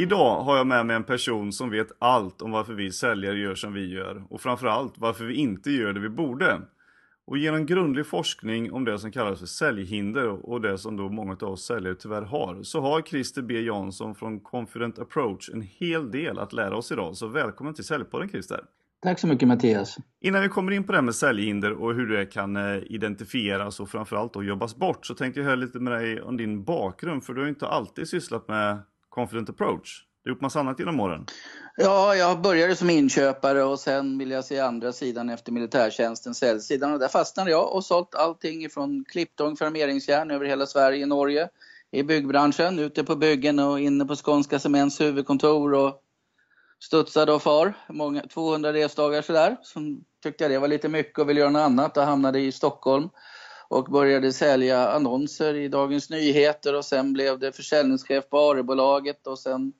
Idag har jag med mig en person som vet allt om varför vi säljare gör som vi gör och framförallt varför vi inte gör det vi borde. Och genom grundlig forskning om det som kallas för säljhinder och det som då många av oss säljare tyvärr har så har Christer B Jansson från Confident Approach en hel del att lära oss idag. Så välkommen till Säljpodden Christer! Tack så mycket Mattias! Innan vi kommer in på det här med säljhinder och hur det kan eh, identifieras och framförallt då jobbas bort så tänkte jag höra lite med dig om din bakgrund för du har inte alltid sysslat med Confident Approach. Du har gjort massa annat genom åren. Ja, jag började som inköpare och sen vill jag se andra sidan efter militärtjänsten, säljsidan. Och där fastnade jag och sålt allting från klipptång för armeringsjärn över hela Sverige, Norge, i byggbranschen, ute på byggen och inne på Skånska Cements huvudkontor och studsade och far. Många, 200 resdagar sådär. Så tyckte jag det var lite mycket och ville göra något annat och hamnade i Stockholm och började sälja annonser i Dagens Nyheter och sen blev det försäljningschef på Arebolaget och sen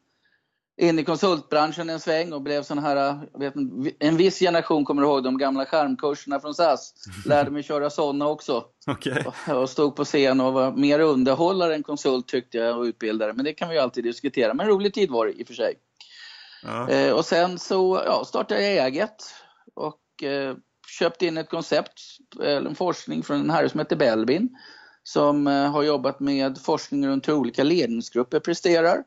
in i konsultbranschen en sväng och blev sån här, vet, en viss generation kommer ihåg de gamla skärmkurserna från SAS. Lärde mig köra sådana också. Okay. Och, stod på scen och var mer underhållare än konsult tyckte jag och utbildare. Men det kan vi ju alltid diskutera. Men rolig tid var det i och för sig. Ja. Eh, och sen så ja, startade jag eget och eh, köpte in ett koncept, eh, en forskning från en herre som heter Belbin som eh, har jobbat med forskning runt hur olika ledningsgrupper presterar.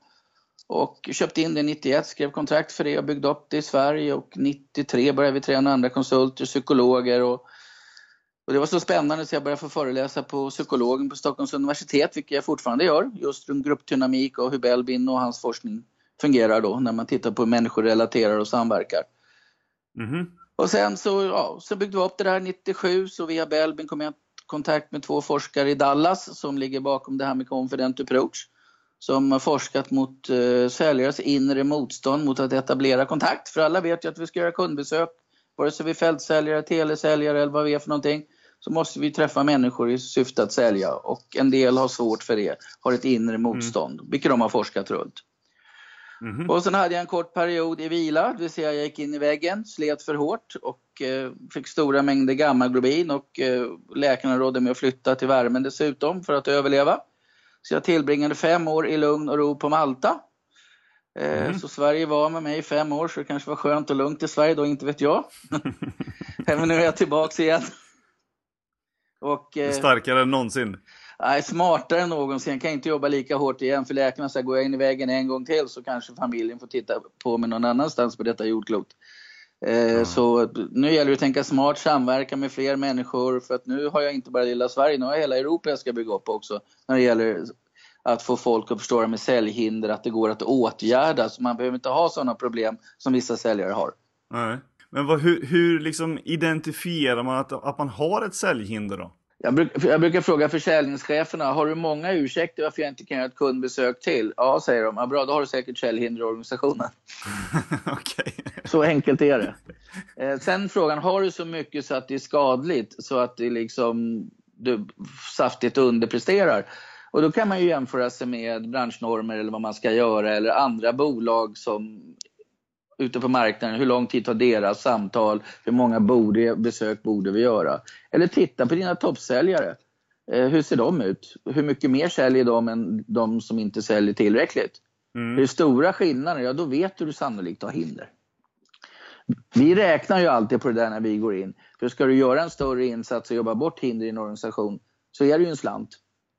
Och köpte in det 91, skrev kontrakt för det och byggde upp det i Sverige och 93 började vi träna andra konsulter, psykologer och, och det var så spännande så jag började få föreläsa på psykologen på Stockholms universitet, vilket jag fortfarande gör, just runt gruppdynamik och hur Belbin och hans forskning fungerar då när man tittar på hur människor relaterar och samverkar. Mm. Och sen så, ja, så byggde vi upp det där 97 så via Belbin kom jag i kontakt med två forskare i Dallas som ligger bakom det här med Confident Approach. Som har forskat mot eh, säljares inre motstånd mot att etablera kontakt. För alla vet ju att vi ska göra kundbesök, vare sig vi är fältsäljare, telesäljare eller vad vi är för någonting. Så måste vi träffa människor i syfte att sälja och en del har svårt för det, har ett inre motstånd, mm. vilket de har forskat runt. Mm. Och sen hade jag en kort period i vila, det vill säga jag gick in i väggen, slet för hårt och eh, fick stora mängder gammaglobin och eh, läkarna rådde mig att flytta till värmen dessutom för att överleva. Så jag tillbringade fem år i lugn och ro på Malta. Eh, mm. Så Sverige var med mig i fem år så det kanske var skönt och lugnt i Sverige då, inte vet jag. Men nu är jag tillbaks igen. Och, eh, starkare än någonsin. Nej, smartare än någonsin. Jag kan inte jobba lika hårt igen för läkarna säger går jag in i väggen en gång till så kanske familjen får titta på mig någon annanstans på detta jordklot. Mm. Så nu gäller det att tänka smart, samverka med fler människor för att nu har jag inte bara lilla Sverige, nu har jag hela Europa jag ska bygga upp också när det gäller att få folk att förstå det med säljhinder, att det går att åtgärda. Så man behöver inte ha sådana problem som vissa säljare har. Nej. Men vad, hur, hur liksom identifierar man att, att man har ett säljhinder då? Jag, bruk, jag, brukar fråga försäljningscheferna, har du många ursäkter varför jag inte kan göra ett kundbesök till? Ja, säger de. Ja, bra, då har du säkert säljhinder i organisationen. okay. Så enkelt är det. Eh, sen frågan, har du så mycket så att det är skadligt, så att det liksom, du saftigt underpresterar? Och då kan man ju jämföra sig med branschnormer eller vad man ska göra eller andra bolag som ute på marknaden, hur lång tid tar deras samtal, hur många borde, besök borde vi göra? Eller titta på dina toppsäljare. Eh, hur ser de ut? Hur mycket mer säljer de än de som inte säljer tillräckligt? Mm. Hur stora skillnader? Ja, då vet du, du sannolikt har hinder. Vi räknar ju alltid på det där när vi går in. För ska du göra en större insats och jobba bort hinder i en organisation så är det ju en slant.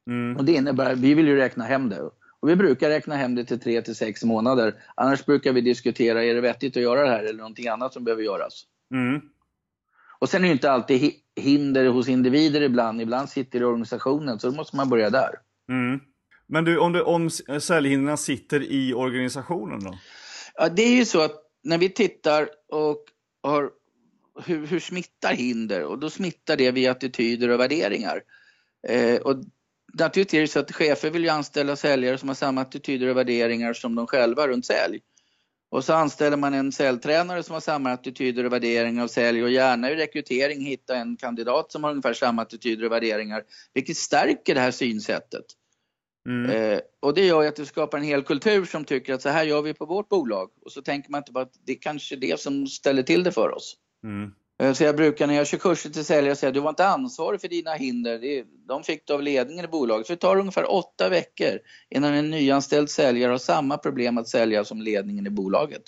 Mm. Och det innebär, vi vill ju räkna hem det. Och vi brukar räkna hem det till 3 till 6 månader. Annars brukar vi diskutera, är det vettigt att göra det här eller någonting annat som behöver göras? Mm. Och sen är det inte alltid hinder hos individer ibland. Ibland sitter det i organisationen, så då måste man börja där. Mm. Men du, om, det, om säljhindren sitter i organisationen då? Ja, det är ju så att när vi tittar och har hur, hur smittar hinder? Och då smittar det via attityder och värderingar. Eh, och naturligtvis är det så att chefer vill ju anställa säljare som har samma attityder och värderingar som de själva runt sälj. Och så anställer man en säljtränare som har samma attityder och värderingar av sälj och gärna i rekrytering hitta en kandidat som har ungefär samma attityder och värderingar, vilket stärker det här synsättet. Mm. Eh, och det gör ju att det skapar en hel kultur som tycker att så här gör vi på vårt bolag. Och så tänker man inte på att det är kanske är det som ställer till det för oss. Mm. Eh, så jag brukar när jag kör kurser till säljare säga du var inte ansvarig för dina hinder. De fick du av ledningen i bolaget. Så det tar ungefär åtta veckor innan en nyanställd säljare har samma problem att sälja som ledningen i bolaget.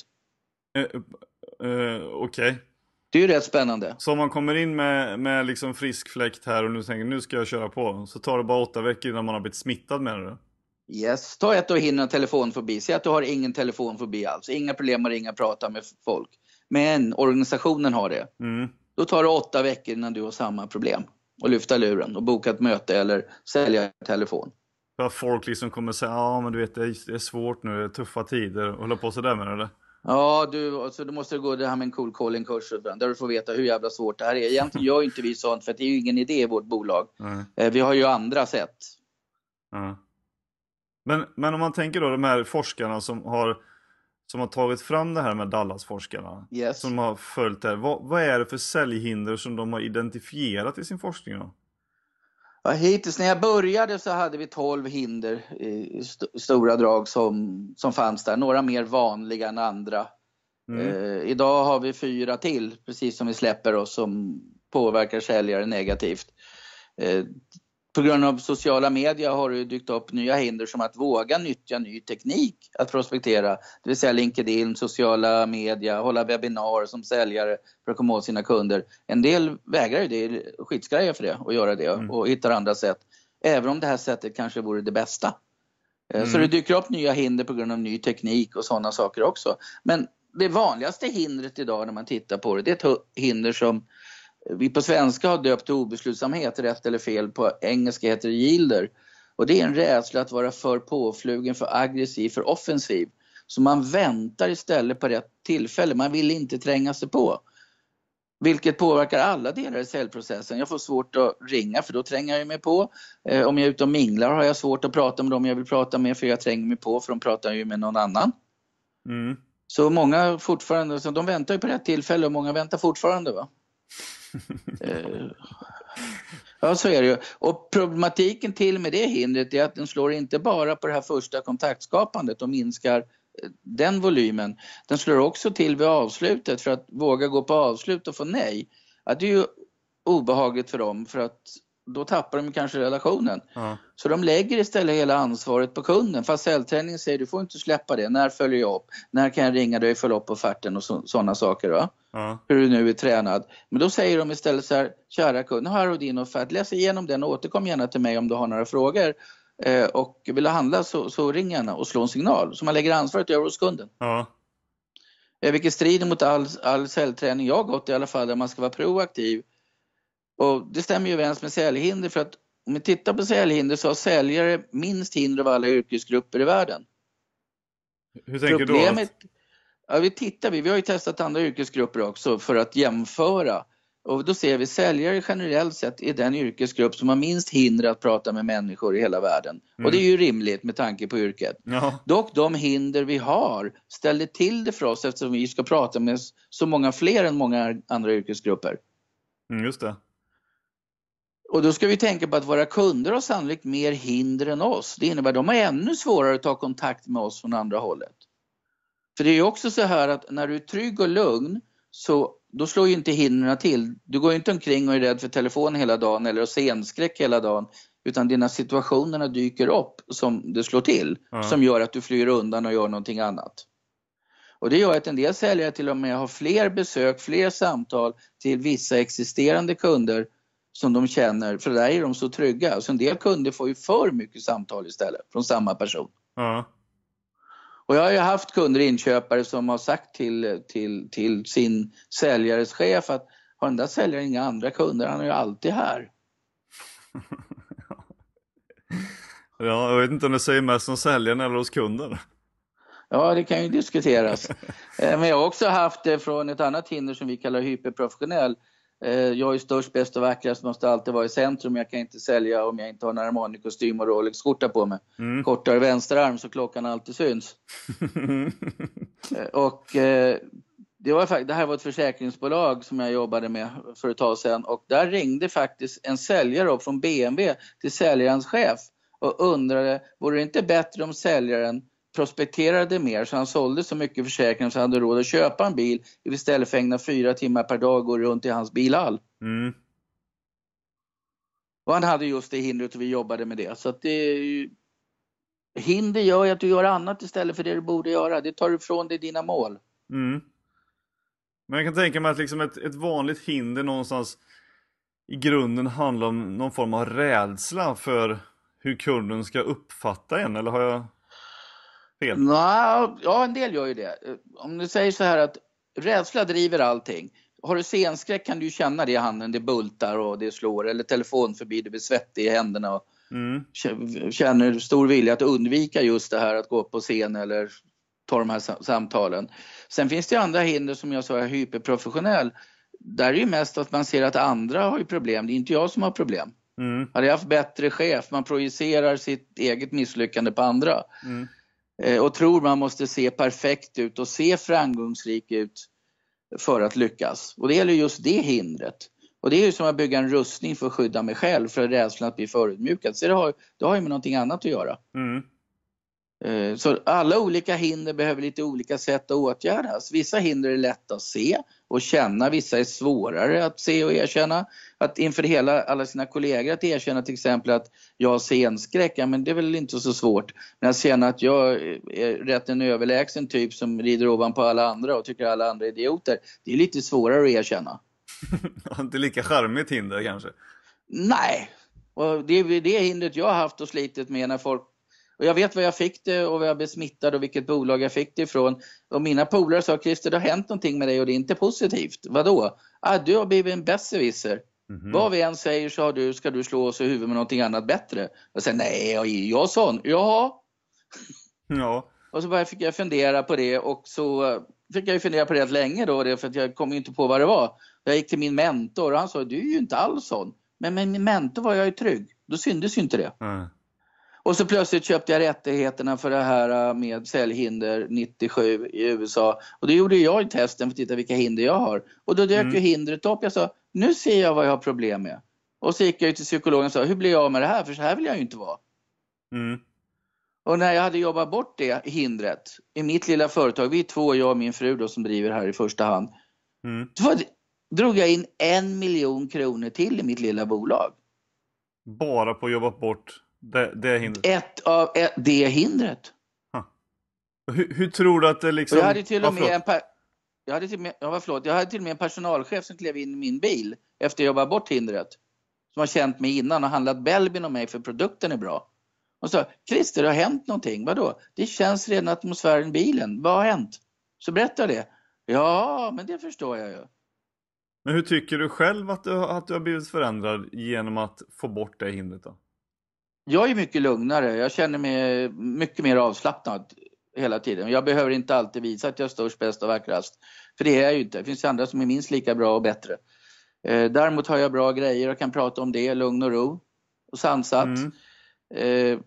Uh, uh, Okej. Okay. Det är ju rätt spännande. Så om man kommer in med, med liksom frisk fläkt här och nu tänker nu ska jag köra på. Så tar det bara åtta veckor innan man har blivit smittad med det? Yes, ta ett och hinna telefonfobi. Säg att du har ingen telefonfobi alls. Inga problem att ringa och prata med folk. Men organisationen har det. Mm. Då tar det åtta veckor innan du har samma problem. Och lyfta luren och boka ett möte eller sälja telefon. För att folk liksom kommer säga, ja men du vet det är, svårt nu, det är tuffa tider. Och hålla på sådär med det? Ja, du, alltså, du måste gå det här med en cool calling-kurs där du får veta hur jävla svårt det här är. Egentligen gör inte vi sånt för det är ju ingen idé i vårt bolag. Mm. Vi har ju andra sätt. Mm. Men, men om man tänker då de här forskarna som har som har tagit fram det här med Dallas-forskarna. Yes. Som har följt det här. Vad, vad, är det för säljhinder som de har identifierat i sin forskning då? Ja, hittills när jag började så hade vi 12 hinder i st stora drag som, som fanns där. Några mer vanliga än andra. Mm. Eh, idag har vi fyra till, precis som vi släpper oss, som påverkar säljare negativt. Eh, på grund av sociala medier har det dykt upp nya hinder som att våga nyttja ny teknik att prospektera. Det vill säga LinkedIn, sociala medier, hålla webbinar som säljare för att komma åt sina kunder. En del vägrar ju det, skitskraja för det, att göra det mm. och hittar andra sätt. Även om det här sättet kanske vore det bästa. Mm. Så det dyker upp nya hinder på grund av ny teknik och sådana saker också. Men det vanligaste hindret idag när man tittar på det, det är ett hinder som vi på svenska har döpt till obeslutsamhet, rätt eller fel. På engelska heter det yielder. Och det är en rädsla att vara för påflugen, för aggressiv, för offensiv. Så man väntar istället på rätt tillfälle. Man vill inte tränga sig på. Vilket påverkar alla delar i säljprocessen. Jag får svårt att ringa för då tränger jag mig på. Eh, om jag är ute och minglar har jag svårt att prata med dem jag vill prata med för jag tränger mig på för de pratar ju med någon annan. Mm. Så många fortfarande, så de väntar ju på rätt tillfälle och många väntar fortfarande. va ja, så är det ju. Och problematiken till med det hindret är att den slår inte bara på det här första kontaktskapandet och minskar eh, den volymen. Den slår också till vid avslutet för att våga gå på avslut och få nej. Ja, det är ju obehagligt för dem för att då tappar de kanske relationen. Ja. Så de lägger istället hela ansvaret på kunden. Fast säljträningen säger du får inte släppa det. När följer jag upp? När kan jag ringa dig, följa upp offerten och sådana saker. Va? Ja. Hur du nu är tränad. Men då säger de istället så här, kära kund, här har du din offert. Läs igenom den och återkom gärna till mig om du har några frågor. Eh, och vill du handla så, så ring gärna och slå en signal. Så man lägger ansvaret över hos kunden. Ja. Eh, vilket strider mot all, all säljträning jag har gått i alla fall, där man ska vara proaktiv och det stämmer ju överens med säljhinder för att om vi tittar på säljhinder så har säljare minst hinder av alla yrkesgrupper i världen. Hur tänker Problemet, du? Ja, vi tittar, vi, vi har ju testat andra yrkesgrupper också för att jämföra. Och då ser vi säljare generellt sett är den yrkesgrupp som har minst hinder att prata med människor i hela världen. Mm. Och det är ju rimligt med tanke på yrket. Ja. Dock de hinder vi har ställer till det för oss eftersom vi ska prata med så många fler än många andra yrkesgrupper. Mm, just det. Och då ska vi tänka på att våra kunder har sannolikt mer hinder än oss. Det innebär att de har ännu svårare att ta kontakt med oss från andra hållet. För det är också så här att när du är trygg och lugn så då slår ju inte hindren till. Du går inte omkring och är rädd för telefonen hela dagen eller har scenskräck hela dagen. Utan dina situationerna dyker upp som det slår till. Ja. Som gör att du flyr undan och gör någonting annat. Och det gör att en del säljare till och med har fler besök, fler samtal till vissa existerande kunder som de känner, för där är de så trygga. Så en del kunder får ju för mycket samtal istället från samma person. Ja. Och jag har ju haft kunder, inköpare som har sagt till, till, till sin säljares chef att har den där säljaren inga andra kunder, han är ju alltid här. ja, jag vet inte om det säger mest om säljaren eller hos kunden. Ja, det kan ju diskuteras. Eh, men jag har också haft det från ett annat hinder som vi kallar hyperprofessionell jag är störst, bäst och vackrast, måste alltid vara i centrum. Jag kan inte sälja om jag inte har en Armani-kostym och Rolex-skjorta på mig. Mm. Kortare vänsterarm så klockan alltid syns. Eh, och eh, det, var, det här var ett försäkringsbolag som jag jobbade med för ett tag sedan och där ringde faktiskt en säljare upp från BMW till säljarens chef och undrade, vore det inte bättre om säljaren prospekterade mer så han sålde så mycket försäkringar så han hade råd att köpa en bil istället för att ägna fyra timmar per dag gå runt i hans bilhall. Mm. Och han hade just det hindret och vi jobbade med det. Så att det Hinder gör ju att du gör annat istället för det du borde göra. Det tar ifrån dig dina mål. Mm. Men jag kan tänka mig att liksom ett, ett vanligt hinder någonstans i grunden handlar om någon form av rädsla för hur kunden ska uppfatta en, eller har jag fel? Nej, ja, en del gör ju det. Om du säger så här att rädsla driver allting. Har du scenskräck kan du ju känna det i handen, det bultar och det slår, eller telefon förbi, du blir svettig i händerna och mm. känner stor vilja att undvika just det här att gå upp på scen eller ta de här samtalen. Sen finns det andra hinder som jag sa är hyperprofessionell. Där är det ju mest att man ser att andra har ju problem, det är inte jag som har problem. Mm. Hade jag haft bättre chef, man projicerar sitt eget misslyckande på andra. Mm. Eh, och tror man måste se perfekt ut och se framgångsrik ut för att lyckas. Och det gäller just det hindret. Och det är ju som att bygga en rustning för att skydda mig själv för rädslan att bli förödmjukad. Så det har, det har ju med någonting annat att göra. Mm. Eh, så alla olika hinder behöver lite olika sätt att åtgärdas. Vissa hinder är lätta att se och känna, vissa är svårare att se och erkänna. Att inför hela, alla sina kollegor att erkänna till exempel att jag har scenskräck, ja, men det är väl inte så svårt. Men att känna att jag är rätt en överlägsen typ som rider ovanpå alla andra och tycker alla andra är idioter, det är lite svårare att erkänna. inte lika charmigt hinder kanske? Nej, och det är det hindret jag har haft och slitit med när folk och jag vet var jag fick det och var jag blev smittad och vilket bolag jag fick det ifrån. Och mina polare sa, Christer det har hänt någonting med dig och det är inte positivt. Vadå? Ah, du har blivit en besserwisser. Mm -hmm. Vad vi än säger så har du, ska du slå oss i huvudet med någonting annat bättre. Jag säger nej, jag är jag sån? Ja. Ja. Och så fick jag fundera på det och så fick jag fundera på det rätt länge då, för att jag kom inte på vad det var. Jag gick till min mentor och han sa, du är ju inte alls sån. Men med min mentor var jag ju trygg. Då syndes ju inte det. Mm. Och så plötsligt köpte jag rättigheterna för det här äh, med säljhinder 97 i USA. Och då gjorde jag ju testen för att titta vilka hinder jag har. Och då dök mm. ju hindret upp. Jag sa, nu ser jag vad jag har problem med. Och så gick jag till psykologen och sa, hur blir jag av med det här? För så här vill jag ju inte vara. Mm. Och när jag hade jobbat bort det hindret i mitt lilla företag, vi är två, jag och min fru då, som driver här i första hand. Mm. Då drog jag in en miljon kronor till i mitt lilla bolag. Bara på att jobba bort det, det hindret? Ett av ett, det hindret. Hur, hur, tror du att det liksom... jag hade till och med en per... jag hade till med... ja, förlåt. Jag hade till och med en personalchef som klev in i min bil efter att jobba bort hindret. Som har känt mig innan och handlat Belbin om mig för produkten är bra. Och sa, Christer det har hänt någonting. Vadå? Det känns redan atmosfären i bilen. Vad har hänt? Så berätta det. Ja, men det förstår jag ju. Men hur tycker du själv att du, att du har blivit förändrad genom att få bort det hindret då? Jag är mycket lugnare. Jag känner mig mycket mer avslappnad hela tiden. Jag behöver inte alltid visa att jag är störst, bäst och vackrast. För det är jag ju inte. Det finns andra som är minst lika bra och bättre. Eh, däremot har jag bra grejer och kan prata om det lugn och ro och sansat. Mm. Eh,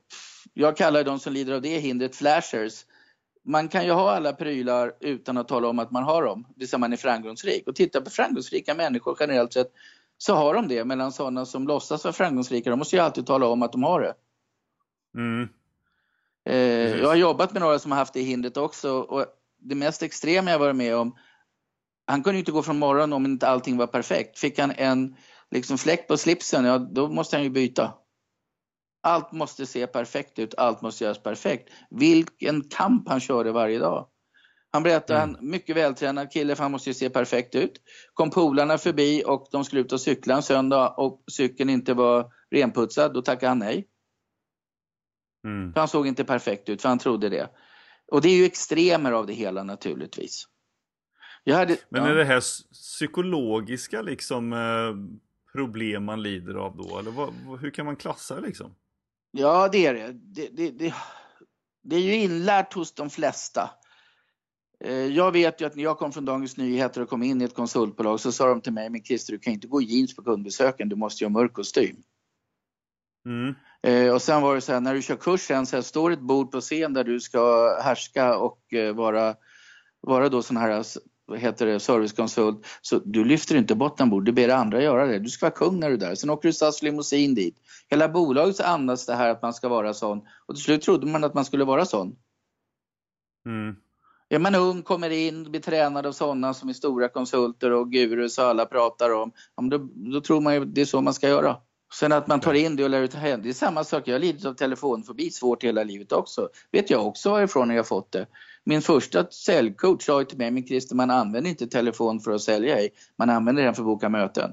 jag kallar de som lider av det hindret flashers. Man kan ju ha alla prylar utan att tala om att man har dem, det vill säga man är framgångsrik. Och titta på framgångsrika människor generellt sett så har de det. Medan sådana som låtsas vara framgångsrika, de måste ju alltid tala om att de har det. Mm. Eh, jag har jobbat med några som har haft det hindret också och det mest extrema jag varit med om, han kunde ju inte gå från morgonen om inte allting var perfekt. Fick han en liksom fläck på slipsen, ja då måste han ju byta. Allt måste se perfekt ut, allt måste göras perfekt. Vilken kamp han körde varje dag. Han berättade mm. en mycket vältränad kille, för han måste ju se perfekt ut. Kom polarna förbi och de skulle ut och cykla en söndag och cykeln inte var renputsad, då tackade han nej. Mm. För han såg inte perfekt ut, för han trodde det. Och det är ju extremer av det hela naturligtvis. Hade, Men är ja. det här psykologiska liksom eh, problem man lider av då? Eller vad, hur kan man klassa det liksom? Ja, det är det. Det, det, det. det är ju inlärt hos de flesta. Eh, jag vet ju att när jag kom från Dagens Nyheter och kom in i ett konsultbolag så sa de till mig, men Christer du kan inte gå i jeans på kundbesöken, du måste ju ha mörk kostym. Mm. Eh, och sen var det så här, när du kör kursen så här, står ett bord på scen där du ska härska och eh, vara, vara då sån här vad heter det, servicekonsult. Så du lyfter inte bottenbord, du ber andra göra det. Du ska vara kung när du är där. Sen åker du SAS limousin dit. Hela bolaget andas det här att man ska vara sån. Och till slut trodde man att man skulle vara sån. Mm. Är man ung, kommer in, blir tränad av sådana som är stora konsulter och gurus och alla pratar om, då, då tror man ju det är så man ska göra. Sen att man tar in det och lär ut hem, det är samma sak. Jag har lidit av telefonfobi svårt hela livet också. Vet jag också varifrån jag fått det. Min första säljcoach sa till mig, men Christer man använder inte telefon för att sälja i, man använder den för att boka möten.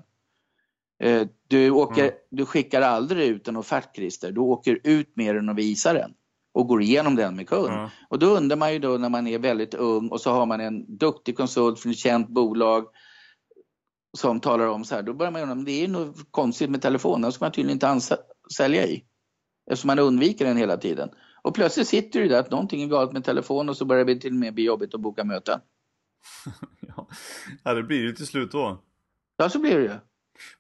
Eh, du, åker, mm. du skickar aldrig ut en offert Christer, du åker ut med den och visar den och går igenom den med kund. Mm. Och då undrar man ju då när man är väldigt ung och så har man en duktig konsult från ett känt bolag som talar om så här, då börjar man undra, det är något konstigt med telefonen, den ska man tydligen inte sälja i. Eftersom man undviker den hela tiden. Och plötsligt sitter du där att någonting är galet med telefonen och så börjar det till och med bli jobbigt att boka möten. ja, det blir ju till slut då. Ja, så blir det ju.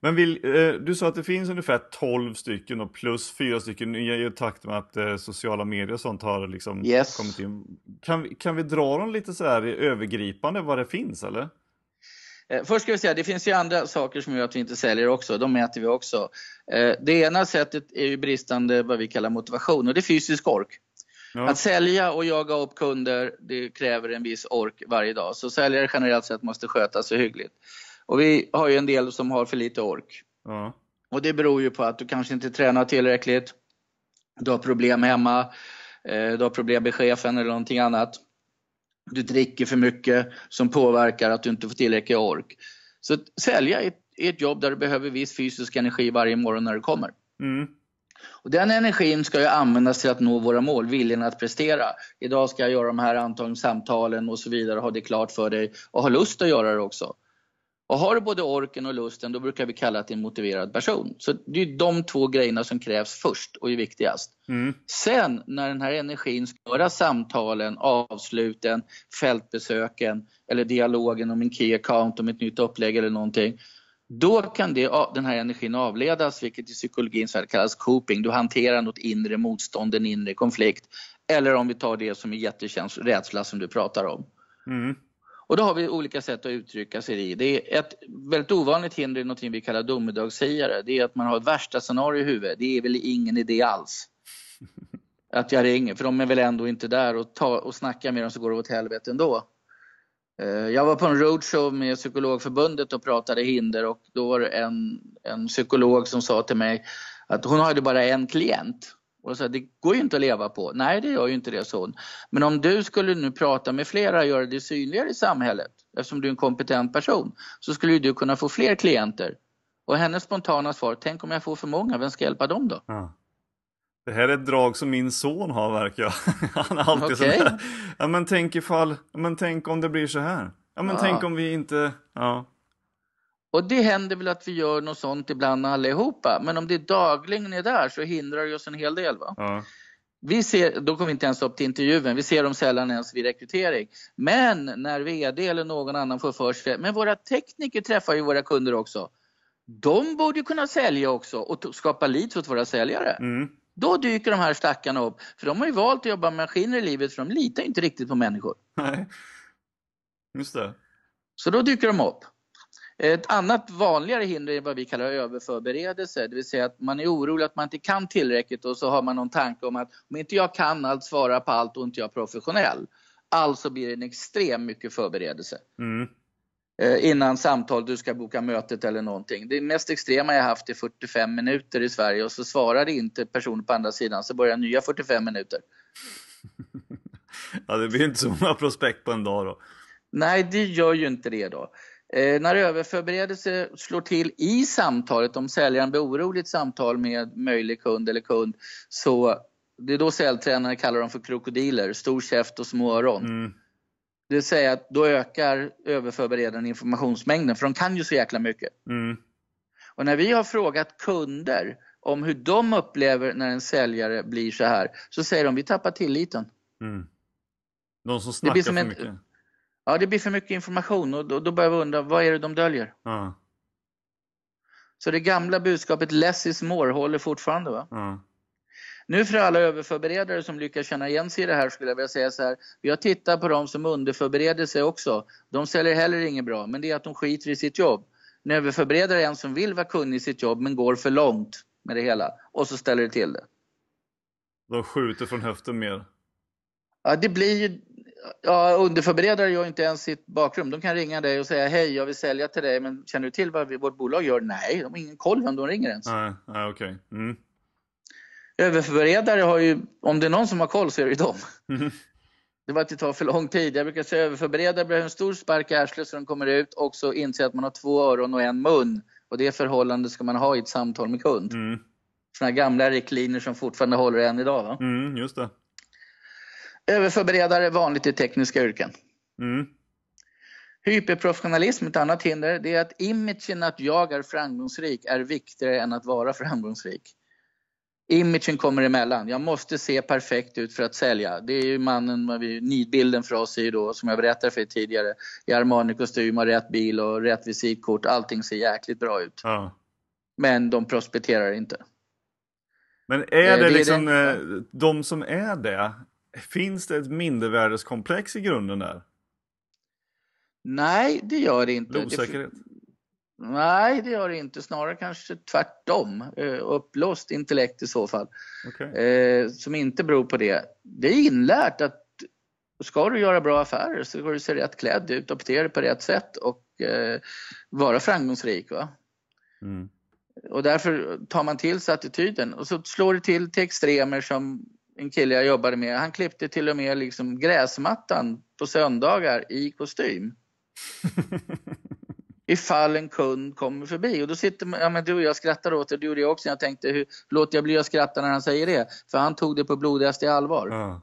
Men vill, eh, du sa att det finns ungefär 12 stycken och plus 4 stycken i takt med att eh, sociala medier och sånt har liksom yes. kommit in. Kan, kan vi dra dem lite så här övergripande vad det finns eller? Eh, först ska vi säga, det finns ju andra saker som gör att vi inte säljer också, de mäter vi också. Det ena sättet är ju bristande vad vi kallar motivation och det är fysisk ork. Ja. Att sälja och jaga upp kunder, det kräver en viss ork varje dag. Så säljare generellt sett måste sköta sig hyggligt. Och vi har ju en del som har för lite ork. Ja. Och det beror ju på att du kanske inte tränar tillräckligt, du har problem hemma, eh, du har problem med chefen eller någonting annat. Du dricker för mycket som påverkar att du inte får tillräcklig ork. Så sälja är ett jobb där du behöver viss fysisk energi varje morgon när du kommer. Mm. Och den energin ska ju användas till att nå våra mål, viljan att prestera. Idag ska jag göra de här antagligen samtalen och så vidare, ha det klart för dig och ha lust att göra det också. Och har du både orken och lusten, då brukar vi kalla det en motiverad person. Så det är de två grejerna som krävs först och är viktigast. Mm. Sen när den här energin ska göra samtalen, avsluten, fältbesöken eller dialogen om en key account, om ett nytt upplägg eller någonting. Då kan det, den här energin avledas, vilket i psykologin så kallas coping. Du hanterar något inre motstånd, en inre konflikt. Eller om vi tar det som är jättekänsligt, rädsla som du pratar om. Mm. Och då har vi olika sätt att uttrycka sig i. Det är ett väldigt ovanligt hinder är något vi kallar domedagssägare. Det är att man har ett värsta scenario i huvudet. Det är väl ingen idé alls. Att jag ringer, för de är väl ändå inte där och, ta, och snackar med dem så går det åt helvete ändå. Eh, jag var på en roadshow med Psykologförbundet och pratade hinder och då var det en, en psykolog som sa till mig att hon hade bara en klient. Och så, det går ju inte att leva på. Nej, det gör ju inte det, så. Men om du skulle nu prata med flera och göra det synligare i samhället, eftersom du är en kompetent person, så skulle du kunna få fler klienter. Och hennes spontana svar, tänk om jag får för många, vem ska hjälpa dem då? Ja. Det här är ett drag som min son har verkar Han är alltid okay. sådär. Ja men tänk ifall, men tänk om det blir så här. Ja men ja. tänk om vi inte, ja. Och det händer väl att vi gör något sånt ibland allihopa. Men om det dagligen är där så hindrar det oss en hel del. Va? Ja. Vi ser, då kommer vi inte ens upp till intervjun, vi ser dem sällan ens vid rekrytering. Men när VD eller någon annan får för sig, men våra tekniker träffar ju våra kunder också. De borde kunna sälja också och skapa leads åt våra säljare. Mm. Då dyker de här stackarna upp, för de har ju valt att jobba med maskiner i livet för de litar inte riktigt på människor. Nej, just det. Så då dyker de upp. Ett annat vanligare hinder är vad vi kallar överförberedelse, det vill säga att man är orolig att man inte kan tillräckligt och så har man någon tanke om att om inte jag kan allt, svara på allt och inte jag är professionell. Alltså blir det en extrem mycket förberedelse. Mm. Eh, innan samtal, du ska boka mötet eller någonting. Det mest extrema jag haft är 45 minuter i Sverige och så svarade inte personen på andra sidan så börjar nya 45 minuter. ja, det blir inte så många prospekt på en dag då. Nej, det gör ju inte det då. Eh, när överförberedelse slår till i samtalet, om säljaren blir orolig i ett samtal med möjlig kund eller kund, så det är då säljtränare kallar dem för krokodiler, stor käft och små öron. Mm. Det vill säga att då ökar överförberedaren informationsmängden, för de kan ju så jäkla mycket. Mm. Och när vi har frågat kunder om hur de upplever när en säljare blir så här, så säger de vi tappar tilliten. Mm. De som snackar för en, mycket? Ja, det blir för mycket information och då, då börjar vi undra, vad är det de döljer? Mm. Så det gamla budskapet less is more håller fortfarande. Va? Mm. Nu för alla överförberedare som lyckas känna igen sig i det här skulle jag vilja säga så här. Vi har tittat på de som underförbereder sig också. De säljer heller inget bra, men det är att de skiter i sitt jobb. En överförberedare är en som vill vara kunnig i sitt jobb men går för långt med det hela och så ställer det till det. De skjuter från höften mer? Ja, det blir ju Ja, underförberedare gör inte ens sitt bakrum. De kan ringa dig och säga hej, jag vill sälja till dig, men känner du till vad vi, vårt bolag gör? Nej, de har ingen koll vem de ringer ens. Nej, nej okej. Okay. Mm. Överförberedare har ju, om det är någon som har koll så är det ju dem. Mm. Det var att det tar för lång tid. Jag brukar säga överförberedare behöver en stor spark i arslet så de kommer ut och så inser att man har två öron och en mun. Och det förhållande ska man ha i ett samtal med kund. Mm. Sådana gamla riktlinjer som fortfarande håller än idag. Va? Mm, just det. Överförberedare vanligt i tekniska yrken. Mm. Hyperprofessionalism, ett annat hinder, det är att imagen att jag är framgångsrik är viktigare än att vara framgångsrik. Imagen kommer emellan. Jag måste se perfekt ut för att sälja. Det är ju mannen, nidbilden för oss är ju då, som jag berättade för er tidigare, i Armani-kostym och rätt bil och rätt visitkort. Allting ser jäkligt bra ut. Ja. Men de prospekterar inte. Men är det, det liksom, är det... Eh, de som är det, finns det ett mindervärdeskomplex i grunden där? Nej, det gör det inte. Osäkerhet? Nej, det gör det inte. Snarare kanske tvärtom. Eh, uppblåst intellekt i så fall. Okay. Eh, som inte beror på det. Det är inlärt att ska du göra bra affärer så ska du se rätt klädd ut och bete dig på rätt sätt och eh, vara framgångsrik. Va? Mm. Och därför tar man till sig attityden och så slår det till till extremer som en kille jag jobbade med. Han klippte till och med liksom gräsmattan på söndagar i kostym. ifall en kund kommer förbi. Och då sitter ja, men du och jag skrattar åt det, du och jag också. Jag tänkte, hur, låter jag bli att skratta när han säger det? För han tog det på blodigaste allvar. Mm.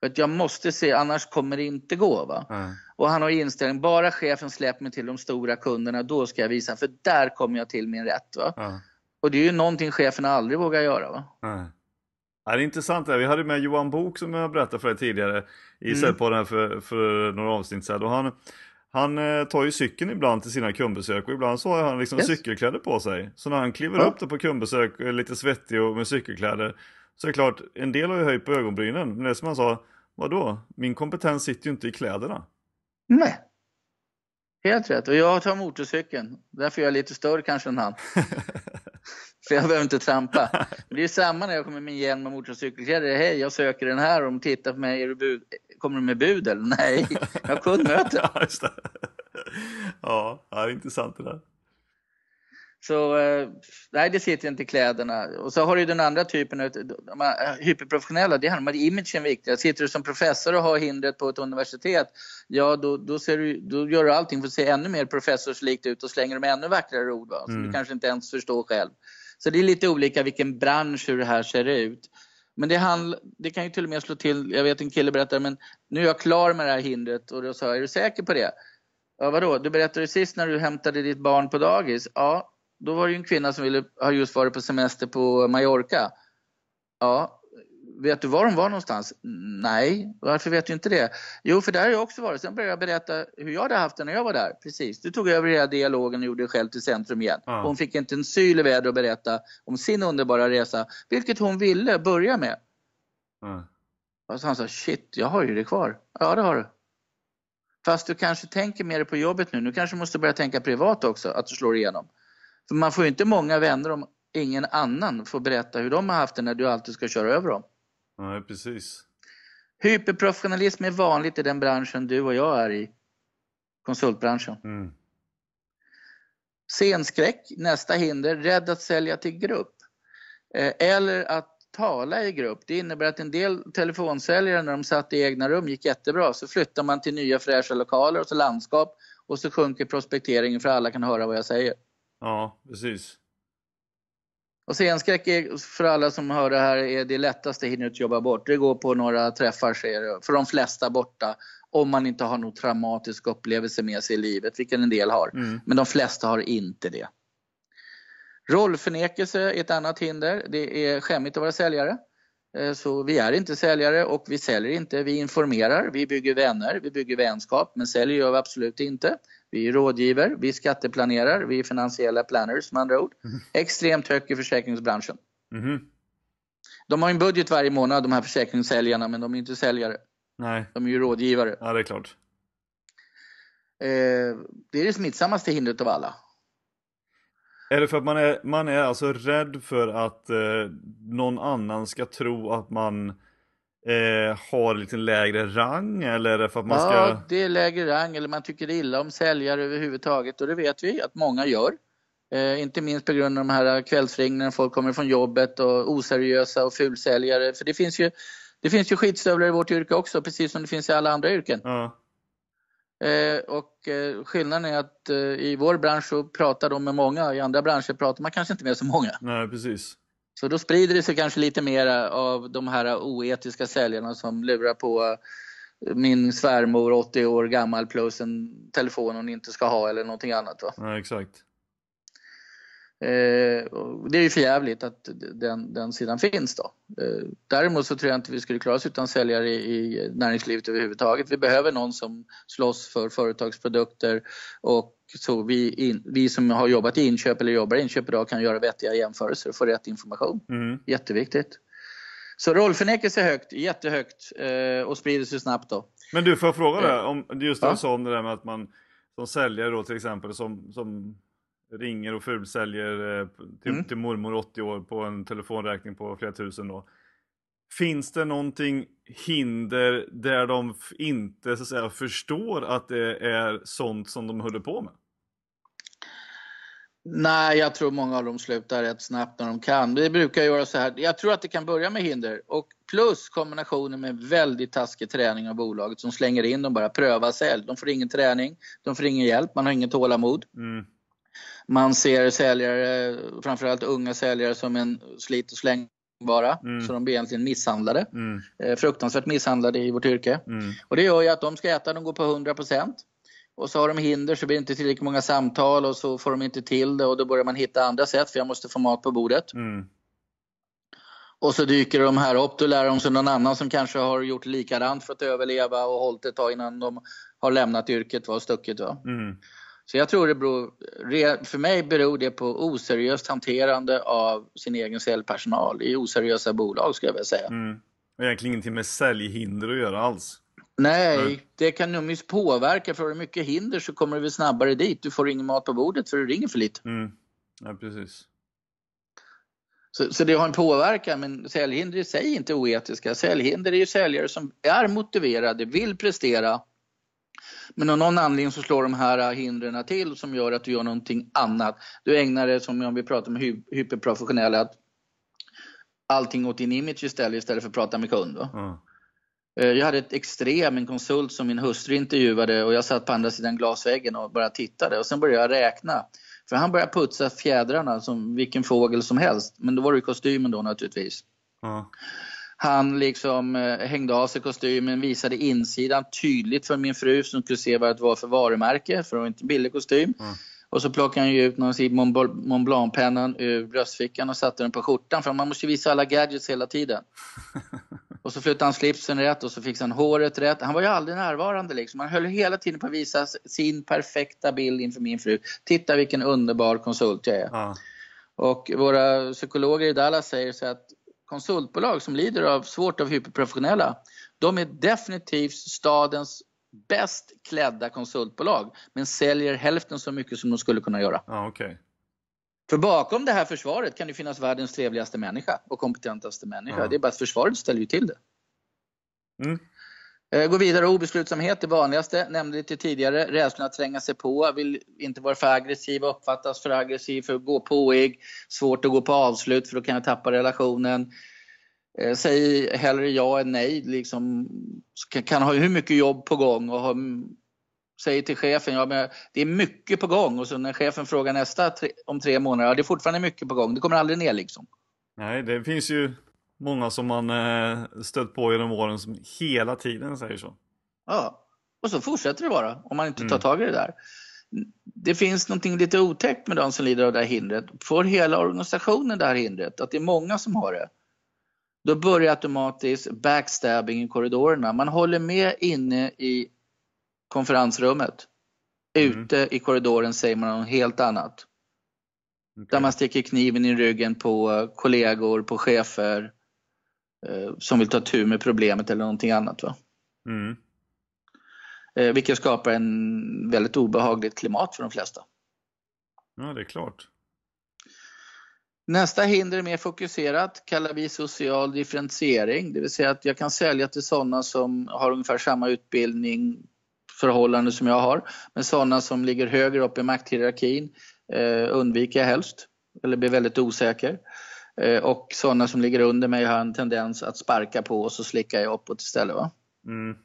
För att jag måste se, annars kommer det inte gå. Va? Mm. Och han har inställning, bara chefen släpper mig till de stora kunderna, då ska jag visa, för där kommer jag till min rätt. Va? Mm. Och det är ju någonting chefen aldrig vågar göra. Va? Ja, det är intressant. Vi hade med Johan Bok som jag berättade för dig tidigare i mm. på den för, för några avsnitt sedan. Och han, han eh, tar ju cykeln ibland till sina kundbesök och ibland så har han liksom yes. cykelkläder på sig. Så när han kliver ja. upp där på kundbesök, lite svettig och med cykelkläder, så är det klart, en del har ju höjt på ögonbrynen. Men det är som han sa, vadå? Min kompetens sitter ju inte i kläderna. Nej. Helt rätt. Och jag tar motorcykeln. Därför är jag lite större kanske än han. För jag behöver inte trampa. Men det är samma när jag kommer med hjälm och motorcykelkläder. Hej, jag söker den här. Och de tittar på mig. Är du bud? Kommer du med bud eller? Nej, jag har kundmöte. ja, just det. Ja, det är intressant det där. Så eh, nej, det sitter inte i kläderna. Och så har du den andra typen, de hyperprofessionella, det handlar om imagen är viktig. Sitter du som professor och har hindret på ett universitet, ja då, då, ser du, då gör du allting för att se ännu mer professorslikt ut och slänger med ännu vackrare ord va? som mm. du kanske inte ens förstår själv. Så det är lite olika vilken bransch hur det här ser ut. Men det, handl, det kan ju till och med slå till, jag vet en kille berättade, men nu är jag klar med det här hindret och då sa jag, är du säker på det? Ja vadå, du berättade sist när du hämtade ditt barn på dagis. Ja, då var det ju en kvinna som ville, ha just varit på semester på Mallorca. Ja, vet du var de var någonstans? Nej, varför vet du inte det? Jo, för där har jag också varit. Sen började jag berätta hur jag hade haft det när jag var där. Precis, du tog över hela dialogen och gjorde det själv till centrum igen. Ja. Hon fick inte en syl i väder att berätta om sin underbara resa, vilket hon ville börja med. Ja. Och så han sa, shit, jag har ju det kvar. Ja, det har du. Fast du kanske tänker mer på jobbet nu. Nu kanske måste börja tänka privat också, att du slår igenom. För man får ju inte många vänner om ingen annan får berätta hur de har haft det när du alltid ska köra över dem. Nej, precis. Hyperprofessionalism är vanligt i den branschen du och jag är i. Konsultbranschen. Mm. Scenskräck, nästa hinder, rädd att sälja till grupp. Eh, eller att tala i grupp. Det innebär att en del telefonsäljare när de satt i egna rum gick jättebra. Så flyttar man till nya fräscha lokaler och så landskap och så sjunker prospekteringen för alla kan höra vad jag säger. Ja, precis. Och scenskräck är, för alla som hör det här är det lättaste hindret att jobba bort. Det går på några träffar, för de flesta borta. Om man inte har någon traumatisk upplevelse med sig i livet, vilket en del har. Mm. Men de flesta har inte det. Rollförnekelse är ett annat hinder. Det är skämmigt att vara säljare. Eh, så vi är inte säljare och vi säljer inte. Vi informerar, vi bygger vänner, vi bygger vänskap. Men säljer gör vi absolut inte. Vi är rådgivare, vi skatteplanerar, vi är finansiella planners med andra ord. Mm. Extremt högt i försäkringsbranschen. Mm. De har en budget varje månad de här försäkringssäljarna men de är inte säljare. Nej. De är ju rådgivare. Ja, det är klart. Eh, det är det smittsammaste hindret av alla. Är det för att man är, man är alltså rädd för att eh, någon annan ska tro att man eh, har lite lägre rang eller för att man ska... Ja, det är lägre rang eller man tycker illa om säljare överhuvudtaget och det vet vi att många gör. Eh, inte minst på grund av de här kvällsringningarna, folk kommer från jobbet och oseriösa och fulsäljare. För det finns ju, det finns ju skitstövlar i vårt yrke också, precis som det finns i alla andra yrken. Ja. Eh, och eh, skillnaden är att eh, i vår bransch så pratar de med många, i andra branscher pratar man kanske inte med så många. Nej, precis. Så då sprider det sig kanske lite mer av de här oetiska säljarna som lurar på eh, min svärmor 80 år gammal plus en telefon hon inte ska ha eller någonting annat. Va? Ja, exakt. Eh, det är ju för jävligt att den, den sidan finns då. Eh, däremot så tror jag inte vi skulle klara oss utan säljare i, i näringslivet överhuvudtaget. Vi behöver någon som slåss för företagsprodukter och så vi, in, vi som har jobbat i inköp eller jobbar i inköp idag kan göra vettiga jämförelser och få rätt information. Mm. Jätteviktigt. Så rollförnekelse är högt, jättehögt eh, och sprider sig snabbt då. Men du, får jag fråga dig om just det ja. du sa om det där med att man som säljare då till exempel som, som ringer och fulsäljer eh, till, mm. till mormor 80 år på en telefonräkning på flera tusen då. Finns det någonting hinder där de inte så att säga, förstår att det är sånt som de håller på med? Nej, jag tror många av dem slutar rätt snabbt när de kan. Vi brukar göra så här. Jag tror att det kan börja med hinder och plus kombinationen med väldigt taskig träning av bolaget som slänger in dem bara pröva sälj. De får ingen träning, de får ingen hjälp, man har ingen tålamod. Mm. Man ser säljare, framförallt unga säljare, som en slit och släng bara. Mm. Så de blir egentligen misshandlade. Mm. Eh, fruktansvärt misshandlade i vårt yrke. Mm. Och det gör ju att de ska äta, de går på 100% och så har de hinder så blir det inte tillräckligt många samtal och så får de inte till det och då börjar man hitta andra sätt för jag måste få mat på bordet. Mm. Och så dyker de här upp, då lär de sig någon annan som kanske har gjort likadant för att överleva och hållit ett tag innan de har lämnat yrket och stuckit. Va? Så jag tror det beror, för mig beror det på oseriöst hanterande av sin egen säljpersonal i oseriösa bolag skulle jag vilja säga. Mm. Och egentligen ingenting med säljhinder att göra alls. Nej, mm. det kan nog påverka. För har du mycket hinder så kommer du väl snabbare dit. Du får ingen mat på bordet för du ringer för lite. Mm. Ja, precis. Så, så, det har en påverkan, men säljhinder i sig är inte oetiska. Säljhinder är ju säljare som är motiverade, vill prestera men av någon anledning så slår de här hindren till som gör att du gör någonting annat. Du ägnar dig, som om vi pratar om hy hyperprofessionella, att allting åt din image istället, istället för att prata med kund. Mm. Jag hade ett extrem, en konsult som min hustru intervjuade och jag satt på andra sidan glasväggen och bara tittade och sen började jag räkna. För han började putsa fjädrarna som vilken fågel som helst. Men då var det kostymen då naturligtvis. Mm. Han liksom eh, hängde av sig kostymen, visade insidan tydligt för min fru som skulle se vad det var för varumärke, för det var inte billig kostym. Mm. Och så plockade han ju ut någon Mont Blanc-pennan ur bröstfickan och satte den på skjortan, för man måste ju visa alla gadgets hela tiden. och så flyttade han slipsen rätt och så fixade han håret rätt. Han var ju aldrig närvarande liksom. Han höll hela tiden på att visa sin perfekta bild inför min fru. Titta vilken underbar konsult jag är. Ja. Och våra psykologer i Dallas säger så att konsultbolag som lider av svårt av hyperprofessionella, de är definitivt stadens bäst klädda konsultbolag men säljer hälften så mycket som de skulle kunna göra. Ja, okay. För bakom det här försvaret kan det finnas världens trevligaste människa och kompetentaste människa. Ja. Det är bara att försvaret ställer ju till det. Mm. Eh, gå vidare, obeslutsamhet, det vanligaste. Nämnde lite tidigare. Rädslan att tränga sig på, vill inte vara för aggressiv, uppfattas för aggressiv, för att gå påig. Svårt att gå på avslut för då kan jag tappa relationen. Eh, säg hellre ja än nej. Liksom, kan ha hur mycket jobb på gång och ha, mm, säger till chefen, ja, men det är mycket på gång. Och så när chefen frågar nästa tre, om tre månader, ja det är fortfarande mycket på gång. Det kommer aldrig ner liksom. Nej, det finns ju många som man eh, stött på genom åren som hela tiden säger så. Ja, och så fortsätter det bara om man inte tar mm. tag i det där. Det finns någonting lite otäckt med de som lider av det här hindret. Får hela organisationen det här hindret, att det är många som har det, då börjar automatiskt backstabbing i korridorerna. Man håller med inne i konferensrummet. Mm. Ute i korridoren säger man något helt annat. Okay. Där man sticker kniven i ryggen på kollegor, på chefer, som vill ta tur med problemet eller någonting annat. Va? Mm. Eh, vilket skapar en väldigt obehagligt klimat för de flesta. Ja, det är klart. Nästa hinder är mer fokuserat, kallar vi social differentiering. Det vill säga att jag kan sälja till sådana som har ungefär samma utbildning, förhållande som jag har. Men sådana som ligger högre upp i makthierarkin eh, undviker jag helst, eller blir väldigt osäker. Eh, och sådana som ligger under mig har en tendens att sparka på och så slickar jag uppåt istället. Va? Mm.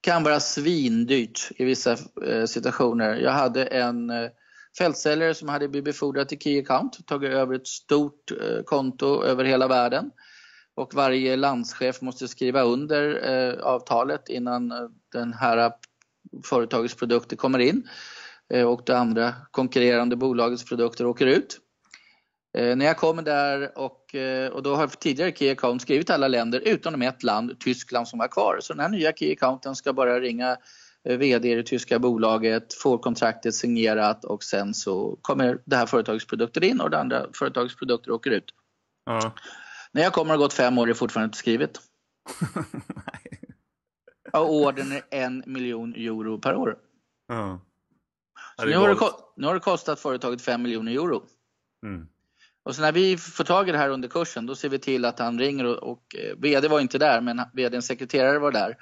Kan vara svindyrt i vissa eh, situationer. Jag hade en eh, fältsäljare som hade blivit befordrad till Key Account, tagit över ett stort konto över hela världen. Och varje landschef måste skriva under avtalet innan den här företagets produkter kommer in och det andra konkurrerande bolagets produkter åker ut. När jag kommer där och, och då har tidigare Key Account skrivit alla länder utom ett land, Tyskland som var kvar. Så den här nya Key Accounten ska bara ringa Eh, VD i det tyska bolaget, får kontraktet signerat och sen så kommer det här företagets produkter in och det andra företagets produkter åker ut. Ja. När jag kommer har gått fem år är det fortfarande inte skrivet. och ordern är en miljon euro per år. Ja. nu, har det, nu har det kostat företaget fem miljoner euro. Mm. Och så när vi får tag i det här under kursen då ser vi till att han ringer och, och eh, VD var inte där men VDns sekreterare var där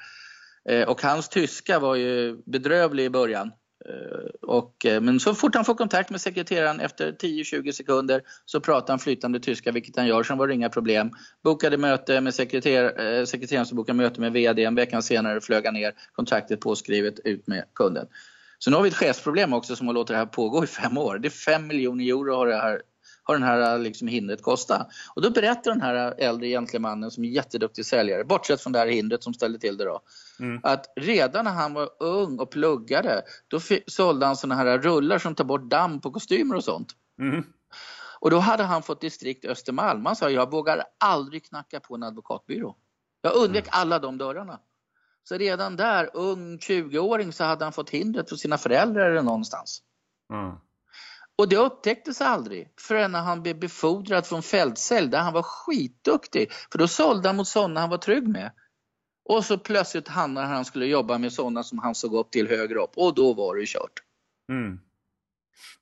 Eh, och hans tyska var ju bedrövlig i början. Eh, och, eh, men så fort han får kontakt med sekreteraren efter 10-20 sekunder så pratar han flytande tyska, vilket han gör, så var det inga problem. Bokade möte med sekreter eh, sekreteraren som bokade möte med VD, en vecka senare flög han ner, kontraktet påskrivet, ut med kunden. Så nu har vi ett chefsproblem också som har låtit det här pågå i fem år. Det är 5 miljoner euro har det här har den här liksom hindret kosta? Och då berättar den här äldre gentlemannen som är jätteduktig säljare, bortsett från det här hindret som ställde till det då, mm. att redan när han var ung och pluggade, då sålde han såna här rullar som tar bort damm på kostymer och sånt. Mm. Och då hade han fått distrikt Östermalm. Han sa, jag vågar aldrig knacka på en advokatbyrå. Jag undvek mm. alla de dörrarna. Så redan där, ung 20-åring, så hade han fått hindret för sina föräldrar eller någonstans. Mm. Och det upptäcktes aldrig förrän han blev befordrad från fältsälj där han var skitduktig. För då sålde han mot sådana han var trygg med. Och så plötsligt hamnade han skulle jobba med sådana som han såg upp till högre upp och då var det kört. Mm.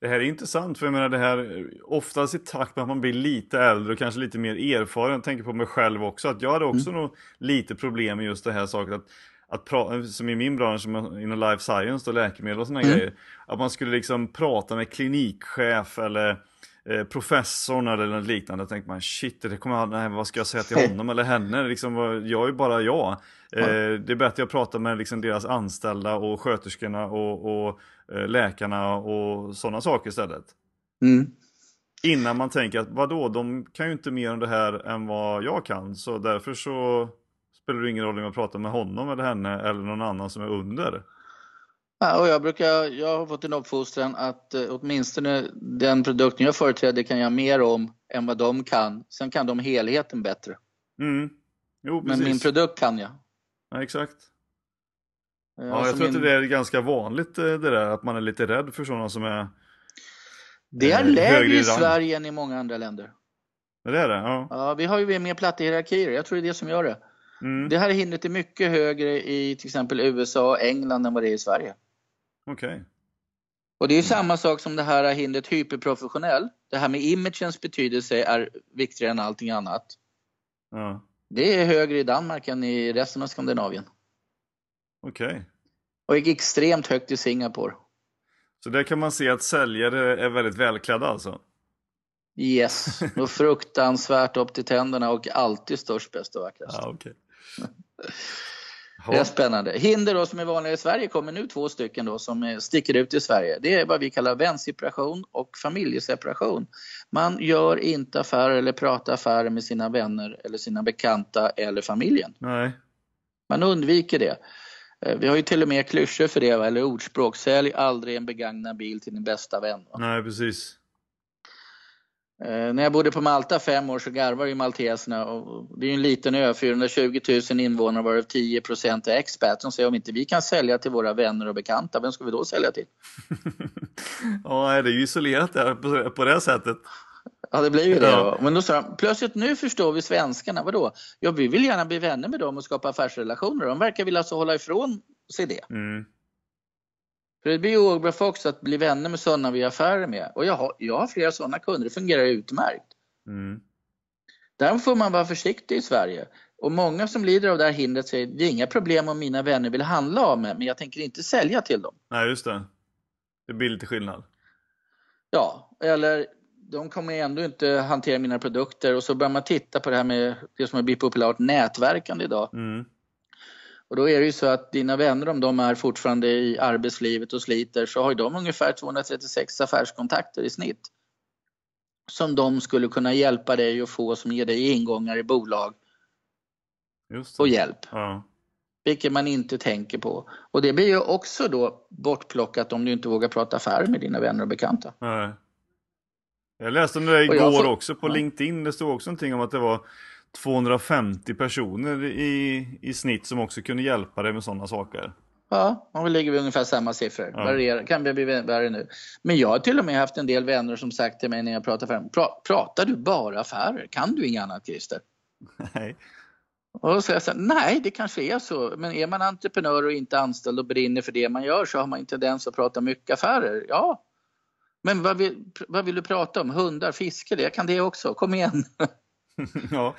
Det här är intressant för jag menar det här oftast i takt med att man blir lite äldre och kanske lite mer erfaren. Jag tänker på mig själv också att jag hade också mm. nog lite problem med just det här saken att att prata, som i min bransch inom life science och läkemedel och sådana mm. grejer. Att man skulle liksom prata med klinikchef eller eh, professorn eller något liknande. Då tänkte man shit, det kommer nej, vad ska jag säga till honom eller henne? Liksom, jag är bara jag. Eh, det är bättre att jag pratar med liksom, deras anställda och sköterskorna och, och eh, läkarna och sådana saker istället. Mm. Innan man tänker att vadå, de kan ju inte mer om det här än vad jag kan. Så därför så spelar det ingen roll om jag pratar med honom eller henne eller någon annan som är under. Ja, och jag, brukar, jag har fått en uppfostran att eh, åtminstone den produkten jag företräder kan jag mer om än vad de kan. Sen kan de helheten bättre. Mm. Jo, Men min produkt kan jag. Ja, exakt. Ja, jag alltså tror min... att det är ganska vanligt eh, det där att man är lite rädd för sådana som är Det är eh, lägre i Sverige än i många andra länder. Det är det? Ja. ja vi har ju mer platta hierarkier. Jag tror det är det som gör det. Mm. Det här hindret är mycket högre i till exempel USA och England än vad det är i Sverige. Okej. Okay. Och det är samma sak som det här hindret hyperprofessionell. Det här med imagens betydelse är viktigare än allting annat. Ja. Det är högre i Danmark än i resten av Skandinavien. Okej. Okay. Och extremt högt i Singapore. Så där kan man se att säljare är väldigt välklädda alltså? Yes, och fruktansvärt upp till tänderna och alltid störst, bäst och vackrast. Ja, okay. Det är spännande. Hinder då som är vanliga i Sverige kommer nu två stycken då som sticker ut i Sverige. Det är vad vi kallar vänseparation och familjeseparation. Man gör inte affärer eller pratar affärer med sina vänner eller sina bekanta eller familjen. Nej. Man undviker det. Eh, vi har ju till och med klyschor för det, eller ordspråk. Sälj aldrig en begagnad bil till din bästa vän. Nej, precis. Eh, när jag bodde på Malta fem år så garvade ju malteserna. Och det är ju en liten ö, 420 000 invånare varav 10 procent är expats. De säger om inte vi kan sälja till våra vänner och bekanta, vem ska vi då sälja till? ja, det är ju isolerat där på, på det sättet. Ja, det blir ju det. Ja. Men då sa de, plötsligt nu förstår vi svenskarna. Vadå? Ja, vi vill gärna bli vänner med dem och skapa affärsrelationer. De verkar vilja alltså hålla ifrån sig det. Mm. För det blir ju för också att bli vänner med sådana vi har affärer med. Och jag har, jag har flera sådana kunder, det fungerar utmärkt. Mm. Där får man vara försiktig i Sverige. Och många som lider av det här hindret säger det är inga problem om mina vänner vill handla av mig men jag tänker inte sälja till dem. Nej, just det. Det blir lite skillnad. Ja, eller de kommer ändå inte hantera mina produkter och så börjar man titta på det här med det som har blivit populärt, nätverkande idag. Mm. Och då är det ju så att dina vänner, om de är fortfarande i arbetslivet och sliter, så har de ungefär 236 affärskontakter i snitt. Som de skulle kunna hjälpa dig att få som ger dig ingångar i bolag. Och hjälp. Ja. Vilket man inte tänker på. Och det blir ju också då bortplockat om du inte vågar prata affärer med dina vänner och bekanta. Nej. Jag läste om det igår får... också på. LinkedIn. Det stod också någonting om att det var 250 personer i, i snitt som också kunde hjälpa dig med sådana saker. Ja, och vi ligger vid ungefär samma siffror. Ja. Varierar, kan bli värre nu. Men jag har till och med haft en del vänner som sagt till mig när jag pratar affärer. Pra, pratar du bara affärer? Kan du inget annat Christer? Nej. Och då säger jag så här, nej det kanske är så. Men är man entreprenör och inte anställd och brinner för det man gör så har man inte tendens att prata mycket affärer. Ja, men vad vill, vad vill du prata om? Hundar, fiske? Jag kan det också. Kom igen. ja.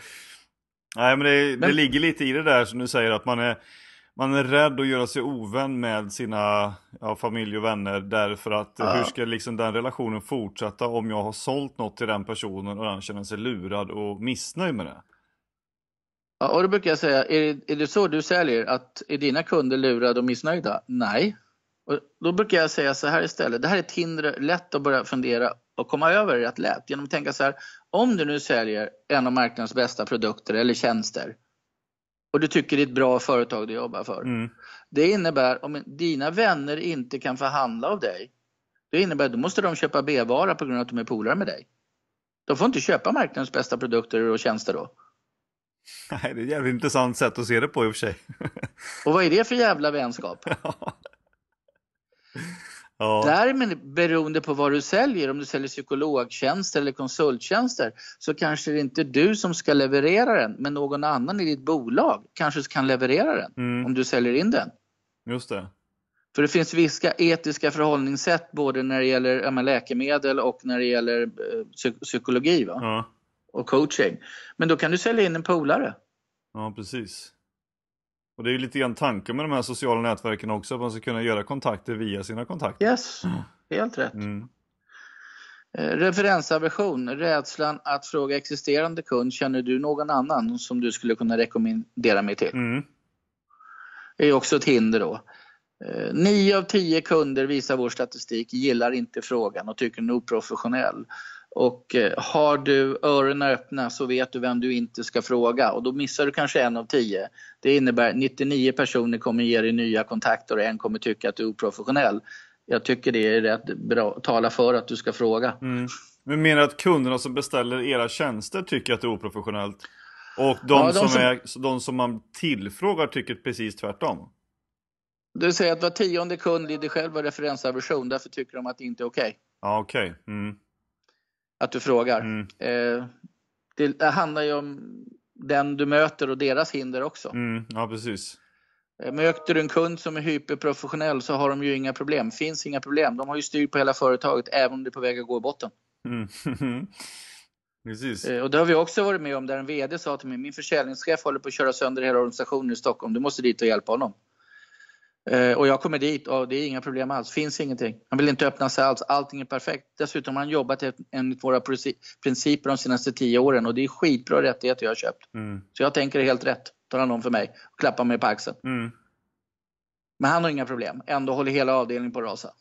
Nej men det, men det, ligger lite i det där som du säger att man är, man är rädd att göra sig ovän med sina ja, familj och vänner därför att ja. hur ska liksom den relationen fortsätta om jag har sålt något till den personen och den känner sig lurad och missnöjd med det? Ja, och då brukar jag säga, är det, är det så du säljer? Att är dina kunder lurade och missnöjda? Nej. Och då brukar jag säga så här istället, det här är ett hinder, lätt att börja fundera och komma över rätt lätt genom att tänka så här, om du nu säljer en av marknadens bästa produkter eller tjänster och du tycker det är ett bra företag du jobbar för. Mm. Det innebär om dina vänner inte kan förhandla av dig, det innebär att då måste de köpa B-vara på grund av att de är polare med dig. De får inte köpa marknadens bästa produkter och tjänster då. Nej, det är ett jävligt intressant sätt att se det på i och för sig. och vad är det för jävla vänskap? Ja. Därmed beroende på vad du säljer, om du säljer psykologtjänster eller konsulttjänster, så kanske det inte är du som ska leverera den, men någon annan i ditt bolag kanske kan leverera den, mm. om du säljer in den. Just det. För det finns vissa etiska förhållningssätt både när det gäller ja, läkemedel och när det gäller eh, psykologi va? Ja. och coaching. Men då kan du sälja in en polare. Ja, precis. Och det är ju lite grann tanken med de här sociala nätverken också, att man ska kunna göra kontakter via sina kontakter. Yes, helt rätt. Mm. Eh, referensaversion, rädslan att fråga existerande kund, känner du någon annan som du skulle kunna rekommendera mig till? Mm. Det är också ett hinder då. Eh, nio av tio kunder visar vår statistik gillar inte frågan och tycker den är oprofessionell. Och eh, har du öronen öppna så vet du vem du inte ska fråga och då missar du kanske en av tio. Det innebär 99 personer kommer ge dig nya kontakter och en kommer tycka att du är oprofessionell. Jag tycker det är rätt bra, tala för att du ska fråga. Mm. Men menar att kunderna som beställer era tjänster tycker att det är oprofessionellt? Och de, ja, de som, som, är, de som man tillfrågar tycker precis tvärtom? Du säger att var tionde kund lider själv av referensaversion, därför tycker de att det inte är okej. Okay. Ja, okej. Okay. Mm att du frågar. Mm. Eh, det, det, handlar ju om den du möter och deras hinder också. Mm, ja, precis. Eh, möter du en kund som är hyperprofessionell så har de ju inga problem. Finns inga problem. De har ju styr på hela företaget även om det är på väg att gå i botten. Mm. Precis. Eh, och det har vi också varit med om där en VD sa till mig, min försäljningschef håller på att köra sönder hela organisationen i Stockholm, du måste dit och hjälpa honom. Eh, och jag kommer dit och det är inga problem alls, finns ingenting. Han vill inte öppna sig alls, allting är perfekt. Dessutom har han jobbat enligt våra principer de senaste tio åren och det är skitbra rättigheter jag har köpt. Mm. Så jag tänker helt rätt, tar han om för mig och klappar mig på axeln. Mm. Men han har inga problem, ändå håller hela avdelningen på att rasa.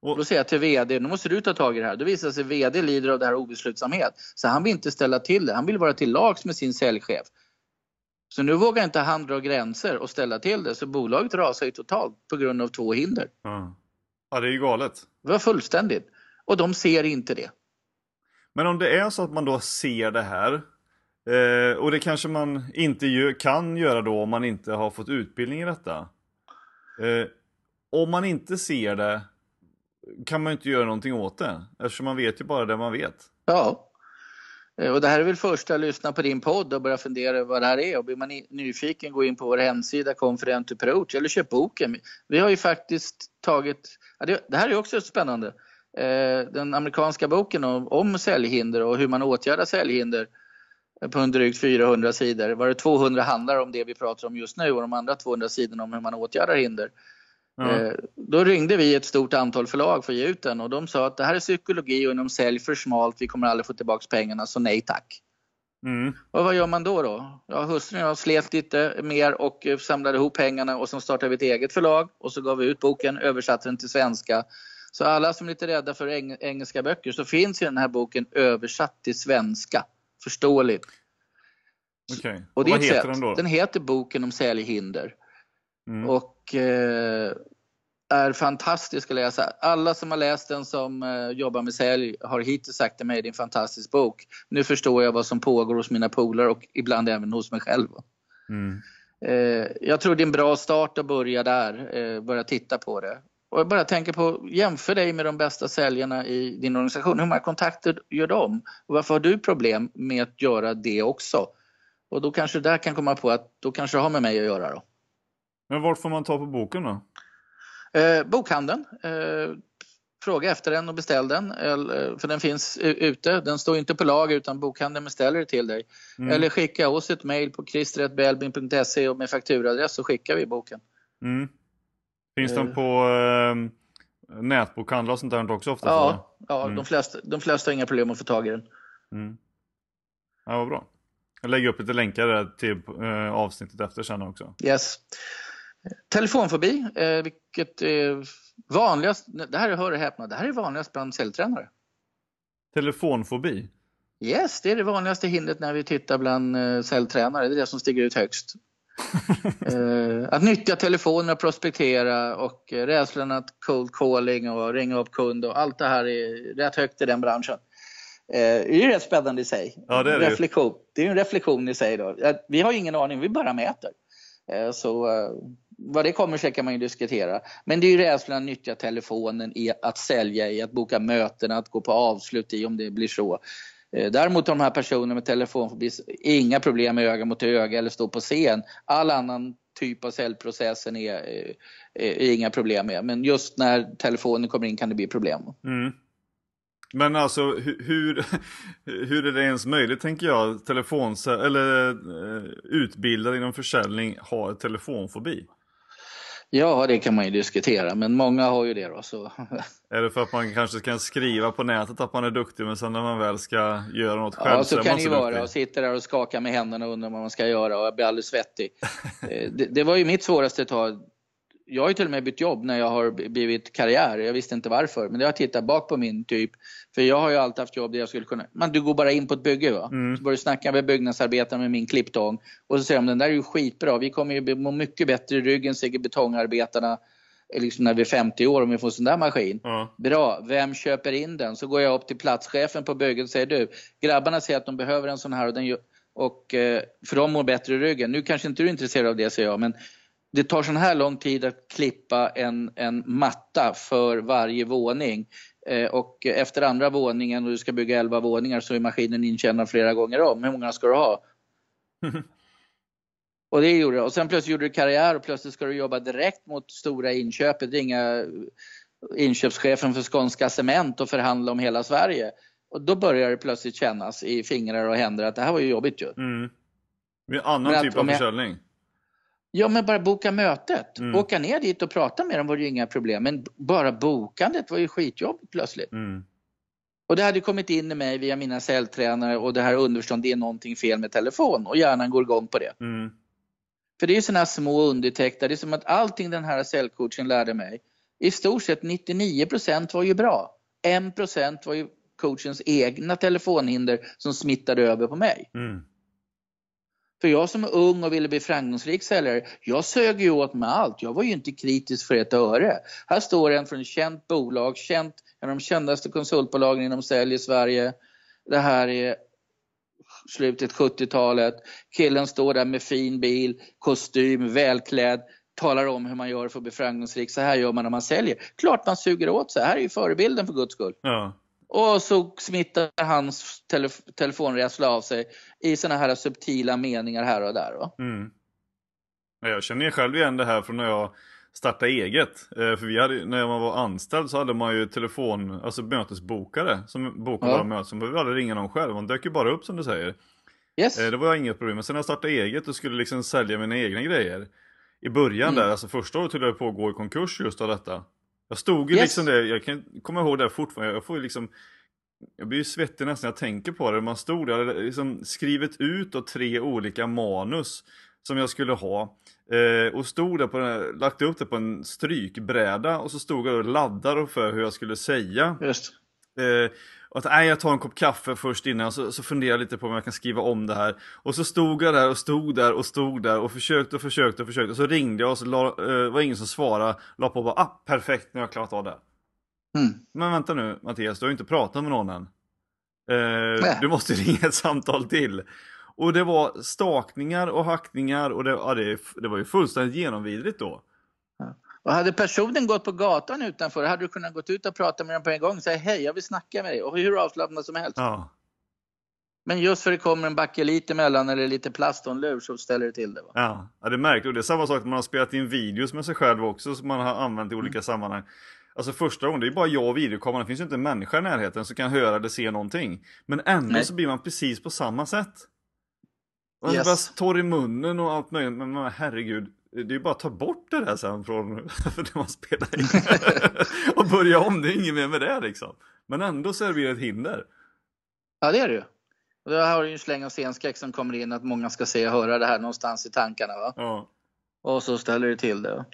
Och då säger jag till VD, nu måste du ta tag i det här. Då visar sig VD lider av det här obeslutsamhet. Så han vill inte ställa till det, han vill vara till lags med sin säljchef. Så nu vågar inte han dra gränser och ställa till det, så bolaget rasar ju totalt på grund av två hinder. Mm. Ja, det är ju galet. Det var fullständigt. Och de ser inte det. Men om det är så att man då ser det här, eh, och det kanske man inte kan göra då om man inte har fått utbildning i detta. Eh, om man inte ser det kan man inte göra någonting åt det, eftersom man vet ju bara det man vet. Ja, Eh, och det här är väl första lyssna på din podd och börja fundera över vad det här är. Och blir man nyfiken, gå in på vår hemsida Confident Approach eller köp boken. Vi har ju faktiskt tagit, det, här är också spännande. Eh, den amerikanska boken om, om säljhinder och hur man åtgärdar säljhinder eh, på en drygt 400 sidor. Var det 200 handlar om det vi pratar om just nu och de andra 200 sidorna om hur man åtgärdar hinder. Eh, då ringde vi ett stort antal förlag för att ge ut den och de sa att det här är psykologi och inom sälj för smalt, vi kommer aldrig få tillbaka pengarna så nej tack. Mm. Och vad gör man då? då? Ja, hustrun och jag slet lite mer och samlade ihop pengarna och så startade vi ett eget förlag och så gav vi ut boken, översatte den till svenska. Så alla som är lite rädda för eng engelska böcker så finns ju den här boken översatt till svenska, förståeligt. Okay. och, och vad heter den då? Den heter Boken om säljhinder. Mm. Och eh, är fantastisk att läsa. Alla som har läst den som eh, jobbar med sälj har hittills sagt till mig det är en fantastisk bok. Nu förstår jag vad som pågår hos mina polare och ibland även hos mig själv. Mm. Eh, jag tror det är en bra start att börja där, eh, börja titta på det. Och jag bara tänker på, jämför dig med de bästa säljarna i din organisation. Hur många kontakter gör de? Och varför har du problem med att göra det också? Och då kanske det där kan komma på att då kanske det har med mig att göra då. Men vart får man ta på boken då? Eh, bokhandeln. Eh, fråga efter den och beställ den. Eh, för den finns ute. Den står inte på lager utan bokhandeln beställer det till dig. Mm. Eller skicka oss ett mejl på christer.belbin.se och med fakturaadress så skickar vi boken. Mm. Finns den eh. på eh, nätbokhandlar och sånt där också ofta? Ja, ja mm. de, flesta, de flesta har inga problem att få tag i den. Mm. Ja, vad bra. Jag lägger upp lite länkar till eh, avsnittet efter sen också. Yes. Telefonfobi, eh, vilket är vanligast, det här är, hör och häpna, det här är vanligast bland säljtränare. Telefonfobi? Yes, det är det vanligaste hindret när vi tittar bland eh, säljtränare, det är det som stiger ut högst. eh, att nyttja telefonen och prospektera och rädslan att cold calling och ringa upp kund och allt det här är rätt högt i den branschen. Det är ju rätt spännande i sig. Ja, det är det. Reflektion. Det är en reflektion i sig. Då. Vi har ingen aning, vi bara mäter. Så vad det kommer sig kan man ju diskutera. Men det är ju rädslan att nyttja telefonen i att sälja i, att boka möten, att gå på avslut i om det blir så. Eh, däremot har de här personerna med telefonfobi inga problem med öga mot öga eller stå på scen. All annan typ av säljprocessen är, eh, är, är inga problem med. Men just när telefonen kommer in kan det bli problem. Mm. Men alltså hur, hur är det ens möjligt tänker jag, telefons eller eh, utbildade inom försäljning har telefonfobi? Ja, det kan man ju diskutera, men många har ju det då. Så. Är det för att man kanske kan skriva på nätet att man är duktig, men sen när man väl ska göra något själv ja, så, så kan det ju vara. Och sitter där och skakar med händerna och undrar vad man ska göra och jag blir alldeles svettig. Eh, det, det var ju mitt svåraste tag jag har ju till och med bytt jobb när jag har blivit karriär. Jag visste inte varför. Men jag har tittat bak på min typ. För jag har ju alltid haft jobb där jag skulle kunna... Men du går bara in på ett bygge va. Mm. Så börjar du snacka med byggnadsarbetaren med min klipptång. Och så säger de den där är ju skitbra. Vi kommer ju må mycket bättre i ryggen säger betongarbetarna. Liksom när vi är 50 år om vi får en sån där maskin. Mm. Bra, vem köper in den? Så går jag upp till platschefen på bygget och säger du, grabbarna säger att de behöver en sån här och den och, eh, för de mår bättre i ryggen. Nu kanske inte du är intresserad av det, säger jag, men det tar så här lång tid att klippa en, en matta för varje våning. Eh, och efter andra våningen och du ska bygga 11 våningar så är maskinen intjänad flera gånger om. Hur många ska du ha? och det gjorde det. Och sen plötsligt gjorde du karriär och plötsligt ska du jobba direkt mot stora inköpet. Ringa inköpschefen för Skånska Cement och förhandla om hela Sverige. Och då börjar det plötsligt kännas i fingrar och händer att det här var ju jobbigt ju. Mm. Med annan typ av försäljning? Ja, men bara boka mötet. Mm. Åka ner dit och prata med dem var ju inga problem. Men bara bokandet var ju skitjobbigt plötsligt. Mm. Och det hade kommit in i mig via mina säljtränare och det här underförstånd, det är någonting fel med telefon och hjärnan går igång på det. Mm. För det är ju sådana små undertäckta, det är som att allting den här säljcoachen lärde mig, i stort sett 99% var ju bra. 1% var ju coachens egna telefonhinder som smittade över på mig. Mm. För jag som är ung och ville bli framgångsrik säljare, jag sög ju åt mig allt. Jag var ju inte kritisk för ett öre. Här står en från ett känt bolag, känt, en av de kändaste konsultbolagen inom sälj i Sverige. Det här är slutet 70-talet. Killen står där med fin bil, kostym, välklädd, talar om hur man gör för att bli framgångsrik. Så här gör man när man säljer. Klart man suger åt sig. Här är ju förebilden för guds skull. Ja. Och så smittar hans telef telefonrädsla av sig i såna här subtila meningar här och där. Va? Mm. Jag känner själv igen det här från när jag starta eget. Eh, för vi hade, när man var anställd så hade man ju telefon, alltså mötesbokare som bokade ja. möten. Så man behövde aldrig ringa någon själv, man dök ju bara upp som du säger. Yes. Eh, det var inget problem. Men sen när jag startade eget och skulle liksom sälja mina egna grejer. I början mm. där, alltså första året höll jag på att gå i konkurs just av detta. Jag stod ju yes. liksom där, jag kan komma ihåg det fortfarande, jag får ju liksom jag blir ju svettig nästan när jag tänker på det. Man stod där, jag hade liksom skrivit ut då tre olika manus som jag skulle ha. Eh, och stod där på den, lagt upp det på en strykbräda och så stod jag och laddade för hur jag skulle säga. Just. Eh, och att nej, jag tar en kopp kaffe först innan, så, så funderar jag lite på om jag kan skriva om det här. Och så stod jag där och stod där och stod där och försökte och försökte och försökte. Och så ringde jag och så la, eh, var ingen som svarade. La på och bara, ah, perfekt, nu har jag klarat av det. Mm. Men vänta nu Mattias, du har ju inte pratat med någon än. Eh, du måste ringa ett samtal till. Och det var stakningar och hackningar och det, ja, det, det var ju fullständigt genomvidrigt då. Och hade personen gått på gatan utanför hade du kunnat gått ut och prata med dem på en gång och säga hej, jag vill snacka med dig och hur avslappnat som helst. Ja. Men just för det kommer en bakelit emellan eller lite plast och en lur så ställer det till det. Va? Ja, ja det är märkligt. Och det är samma sak när man har spelat in videos med sig själv också som man har använt i olika mm. sammanhang. Alltså första gången, det är bara jag och videokameran, det finns ju inte en människa i närheten som kan höra eller se någonting. Men ändå Nej. så blir man precis på samma sätt. Man yes. bara torr i munnen och allt möjligt, men herregud. Det är ju bara att ta bort det där sen från när man spelar in. och börja om, det är inget mer med det liksom. Men ändå så blir det ett hinder. Ja det är det ju. Och då har du ju en släng av scenskräck som kommer in att många ska se och höra det här någonstans i tankarna. Va? Ja. Och så ställer det till det.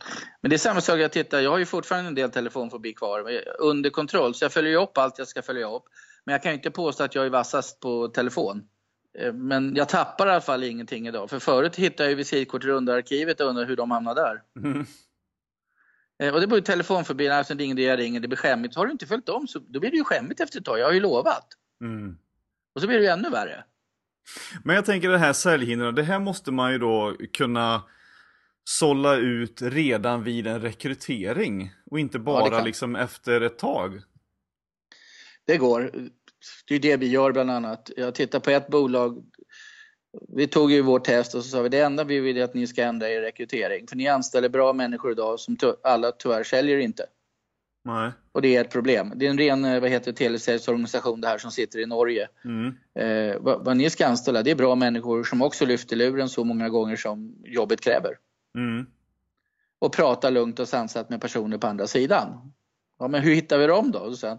Men det är samma sak, jag tittar, jag har ju fortfarande en del telefonfobi kvar under kontroll. Så jag följer upp allt jag ska följa upp. Men jag kan ju inte påstå att jag är vassast på telefon. Eh, men jag tappar i alla fall ingenting idag. För förut hittade jag ju visitkort i rundarkivet och undrade hur de hamnade där. Mm. Och det telefonfobi, alltså det är ingen jag ringer, det blir skämmigt. Har du inte följt om så då blir det ju skämmigt efter ett tag, jag har ju lovat. Mm. Och så blir det ju ännu värre. Men jag tänker det här säljhindren, det här måste man ju då kunna sålla ut redan vid en rekrytering och inte bara ja, liksom efter ett tag. Det går. Det är det vi gör bland annat. Jag tittar på ett bolag. Vi tog ju vårt test och så sa vi det enda vi vill är att ni ska ändra er rekrytering. För ni anställer bra människor idag som alla tyvärr säljer inte. Nej. Och det är ett problem. Det är en ren eh, vad heter telesäljsorganisation det här som sitter i Norge. Mm. Eh, vad, vad, ni ska anställa det är bra människor som också lyfter luren så många gånger som jobbet kräver. Mm. Och pratar lugnt och sansat med personer på andra sidan. Ja, men hur hittar vi dem då? Och sen,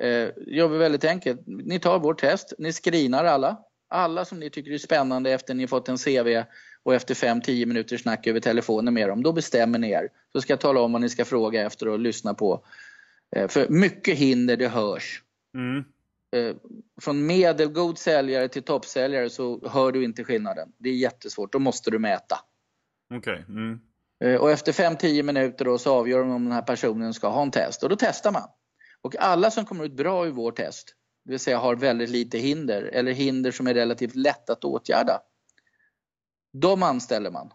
eh, gör vi väldigt enkelt. Ni tar vårt test, ni screenar alla. Alla som ni tycker är spännande efter ni fått en CV och efter 5-10 minuters snack över telefonen med dem, då bestämmer ni er. Så ska jag tala om vad ni ska fråga efter och lyssna på. Eh, för mycket hinder, det hörs. Mm. Eh, från medelgod säljare till toppsäljare så hör du inte skillnaden. Det är jättesvårt, då måste du mäta. Okej. Okay. Mm. Eh, och efter 5-10 minuter då så avgör de om den här personen ska ha en test och då testar man. Och alla som kommer ut bra i vår test, det vill säga har väldigt lite hinder eller hinder som är relativt lätt att åtgärda, de anställer man.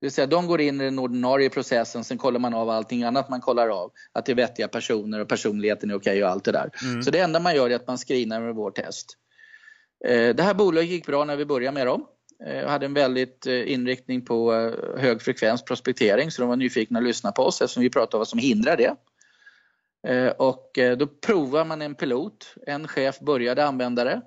Det vill säga de går in i den ordinarie processen, sen kollar man av allting annat man kollar av. Att det är vettiga personer och personligheten är okej okay och allt det där. Mm. Så det enda man gör är att man screenar med vår test. Eh, det här bolaget gick bra när vi började med dem. Jag eh, hade en väldigt eh, inriktning på eh, hög frekvens prospektering så de var nyfikna att lyssna på oss eftersom vi pratade om vad som hindrar det. Eh, och eh, då provar man en pilot. En chef började använda det.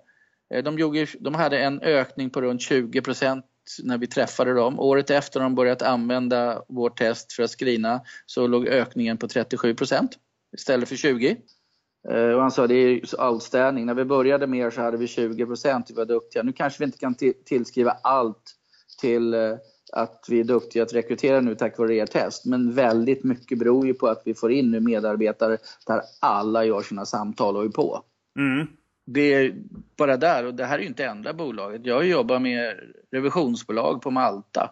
Eh, de, de hade en ökning på runt 20% när vi träffade dem. Året efter de börjat använda vårt test för att screena så låg ökningen på 37% istället för 20 och han sa det är outstanding. När vi började med er så hade vi 20 vi var duktiga. Nu kanske vi inte kan tillskriva allt till att vi är duktiga att rekrytera nu tack vare er test. Men väldigt mycket beror ju på att vi får in nu medarbetare där alla gör sina samtal och är på. Mm. Det är bara där, och det här är ju inte enda bolaget. Jag jobbar med revisionsbolag på Malta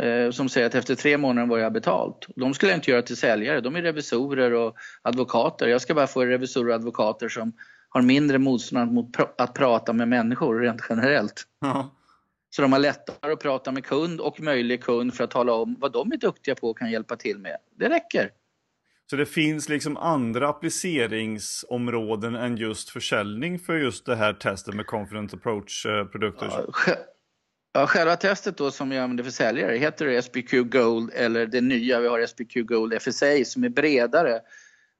Eh, som säger att efter tre månader var jag betalt. De skulle jag inte göra till säljare, de är revisorer och advokater. Jag ska bara få revisorer och advokater som har mindre motstånd mot att prata med människor rent generellt. Ja. Så de har lättare att prata med kund och möjlig kund för att tala om vad de är duktiga på och kan hjälpa till med. Det räcker. Så det finns liksom andra appliceringsområden än just försäljning för just det här testet med Confident Approach-produkter? Ja, Ja, själva testet då som vi använder för säljare heter SPQ Gold eller det nya, vi har SPQ Gold FSA som är bredare.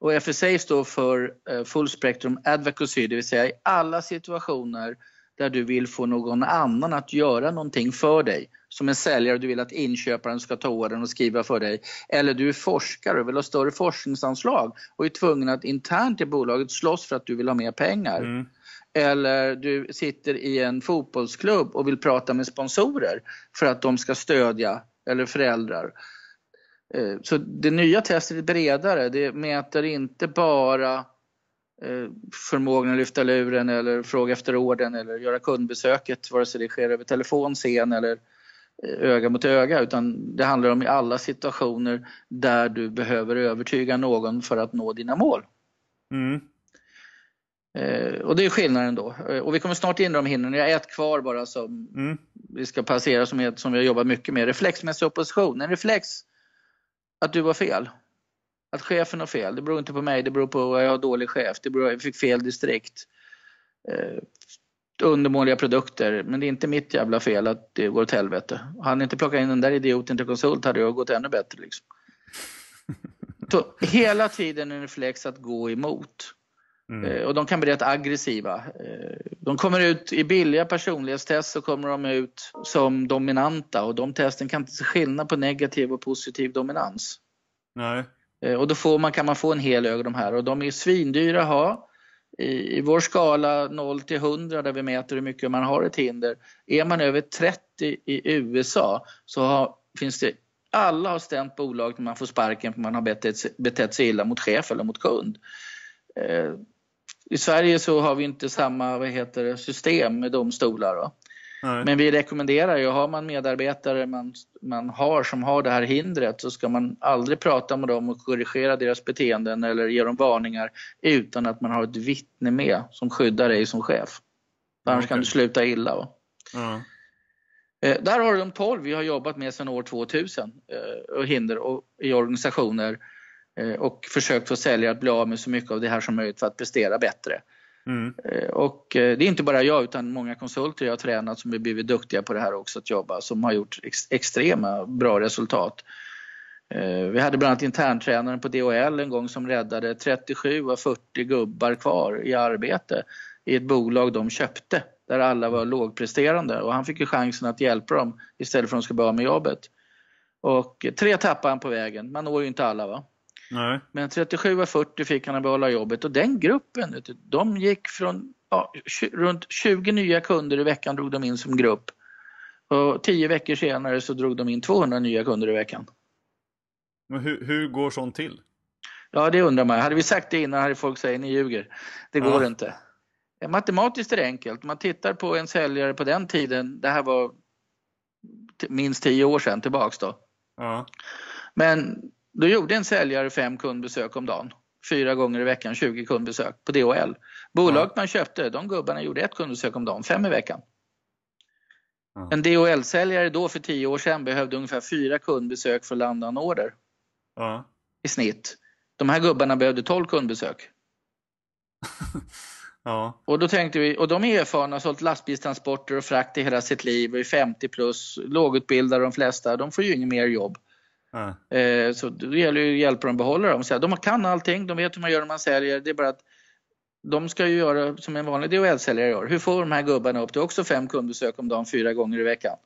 Och FSA står för eh, Full Spectrum Advocacy, det vill säga i alla situationer där du vill få någon annan att göra någonting för dig. Som en säljare, du vill att inköparen ska ta ordern och skriva för dig. Eller du är forskare och vill ha större forskningsanslag och är tvungen att internt i bolaget slåss för att du vill ha mer pengar. Mm. Eller du sitter i en fotbollsklubb och vill prata med sponsorer för att de ska stödja, eller föräldrar. Eh, så det nya testet är bredare. Det mäter inte bara förmågan att lyfta luren eller fråga efter orden eller göra kundbesöket, vare sig det sker över telefon, scen eller eh, öga mot öga, utan det handlar om i alla situationer där du behöver övertyga någon för att nå dina mål. Mm. Eh, och det är skillnaden då. Eh, och vi kommer snart in i de hindren. Jag har ett kvar bara som mm. vi ska passera som, är, som vi har jobbat mycket med. Reflexmässig opposition. En reflex att du var fel. Att chefen har fel. Det beror inte på mig, det beror på att jag har dålig chef. Det beror på att jag fick fel distrikt. Eh, undermåliga produkter. Men det är inte mitt jävla fel att det går åt helvete. Hade ni inte plockat in den där idioten till konsult hade jag gått ännu bättre. Liksom. hela tiden en reflex att gå emot. Mm. Eh, och de kan bli rätt aggressiva. Eh, de kommer ut i billiga personlighetstest så kommer de ut som dominanta och de testen kan inte se skillnad på negativ och positiv dominans. Nej. Eh, och då får man, kan man få en hel ög av de här och de är svindyra att ha. I, I vår skala 0 till 100 där vi mäter hur mycket man har ett hinder. Är man över 30 i USA så har, finns det alla har stämt bolaget när man får sparken för man har betett, betett sig illa mot chef eller mot kund. Eh, I Sverige så har vi inte samma vad heter det, system med domstolar. Då. Men vi rekommenderar ju, har man medarbetare man, man har som har det här hindret så ska man aldrig prata med dem och korrigera deras beteenden eller ge dem varningar utan att man har ett vittne med som skyddar dig som chef. Annars okay. kan du sluta illa. Va? Mm. där har du de 12 vi har jobbat med sedan år 2000 eh, och hinder och, i organisationer Eh, och försökt få säljare att bli av med så mycket av det här som möjligt för att prestera bättre. Mm. Eh, och eh, det är inte bara jag utan många konsulter jag har tränat som har blivit duktiga på det här också att jobba som har gjort ex extrema bra resultat. Eh, vi hade bland annat interntränaren på DHL en gång som räddade 37 av 40 gubbar kvar i arbete i ett bolag de köpte där alla var lågpresterande och han fick ju chansen att hjälpa dem istället för att de skulle börja med jobbet. Och tre tappade han på vägen, man når ju inte alla va. Nej. Men 37 av 40 fick han att behålla jobbet och den gruppen, de gick från ja, runt 20 nya kunder i veckan drog de in som grupp. Och 10 veckor senare så drog de in 200 nya kunder i veckan. Men hur, hur går sånt till? Ja, det undrar man. Hade vi sagt det innan hade folk sagt ni ljuger. Det går ja. inte. Matematiskt är det enkelt. Man tittar på en säljare på den tiden, det här var minst 10 år sedan tillbaks då. Ja. Men då gjorde en säljare fem kundbesök om dagen. Fyra gånger i veckan, 20 kundbesök på DHL. Bolaget ja. man köpte, de gubbarna gjorde ett kundbesök om dagen, fem i veckan. Ja. En DHL-säljare då för tio år sedan behövde ungefär fyra kundbesök för att landa en order. Ja. I snitt. De här gubbarna behövde 12 kundbesök. ja. Och då tänkte vi, och de är erfarna, har sålt lastbilstransporter och frakt i hela sitt liv och är 50 plus, lågutbildade de flesta, de får ju inget mer jobb. Mm. Så det gäller ju att hjälpa dem att behålla dem. de kan allting, de vet hur man gör när man säljer. Det är bara att de ska ju göra som en vanlig DHL-säljare gör. Hur får de här gubbarna upp till också fem kundbesök om dagen fyra gånger i veckan?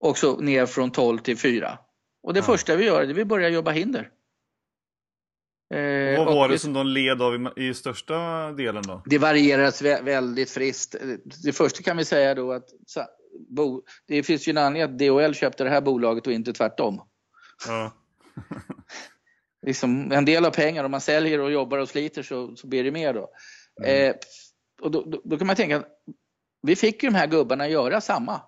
Också ner från 12 till 4. Och det ja. första vi gör är att vi börjar jobba hinder. Eh, vad var det som de led av i, i, största delen då? Det varierar väldigt friskt. Det första kan vi säga då att bo, det finns ju en anledning att DHL köpte det här bolaget och inte tvärtom. Ja. liksom, en del av pengar, om man säljer och jobbar och sliter så, så blir det mer då. Mm. Eh, och då, då, då, kan man tänka att vi fick ju de här gubbarna göra samma.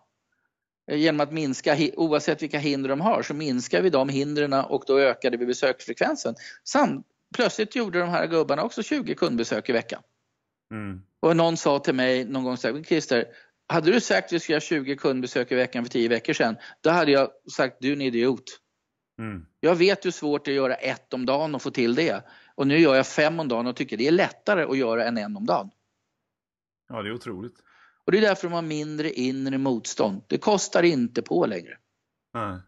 Eh, genom att minska, oavsett vilka hinder de har, så minskar vi de hindren och då ökade vi besöksfrekvensen. Sam, plötsligt gjorde de här gubbarna också 20 kundbesök i veckan. Mm. Och någon sa till mig någon gång så här, Christer, hade du sagt att vi ska göra 20 kundbesök i veckan för 10 veckor sedan, då hade jag sagt du är en idiot. Mm. Jag vet hur svårt det är att göra ett om dagen och få till det. Och nu gör jag fem om dagen och tycker det är lättare att göra än en om dagen. Ja, det är otroligt. Och det är därför de har mindre inre motstånd. Det kostar inte på längre. Nej.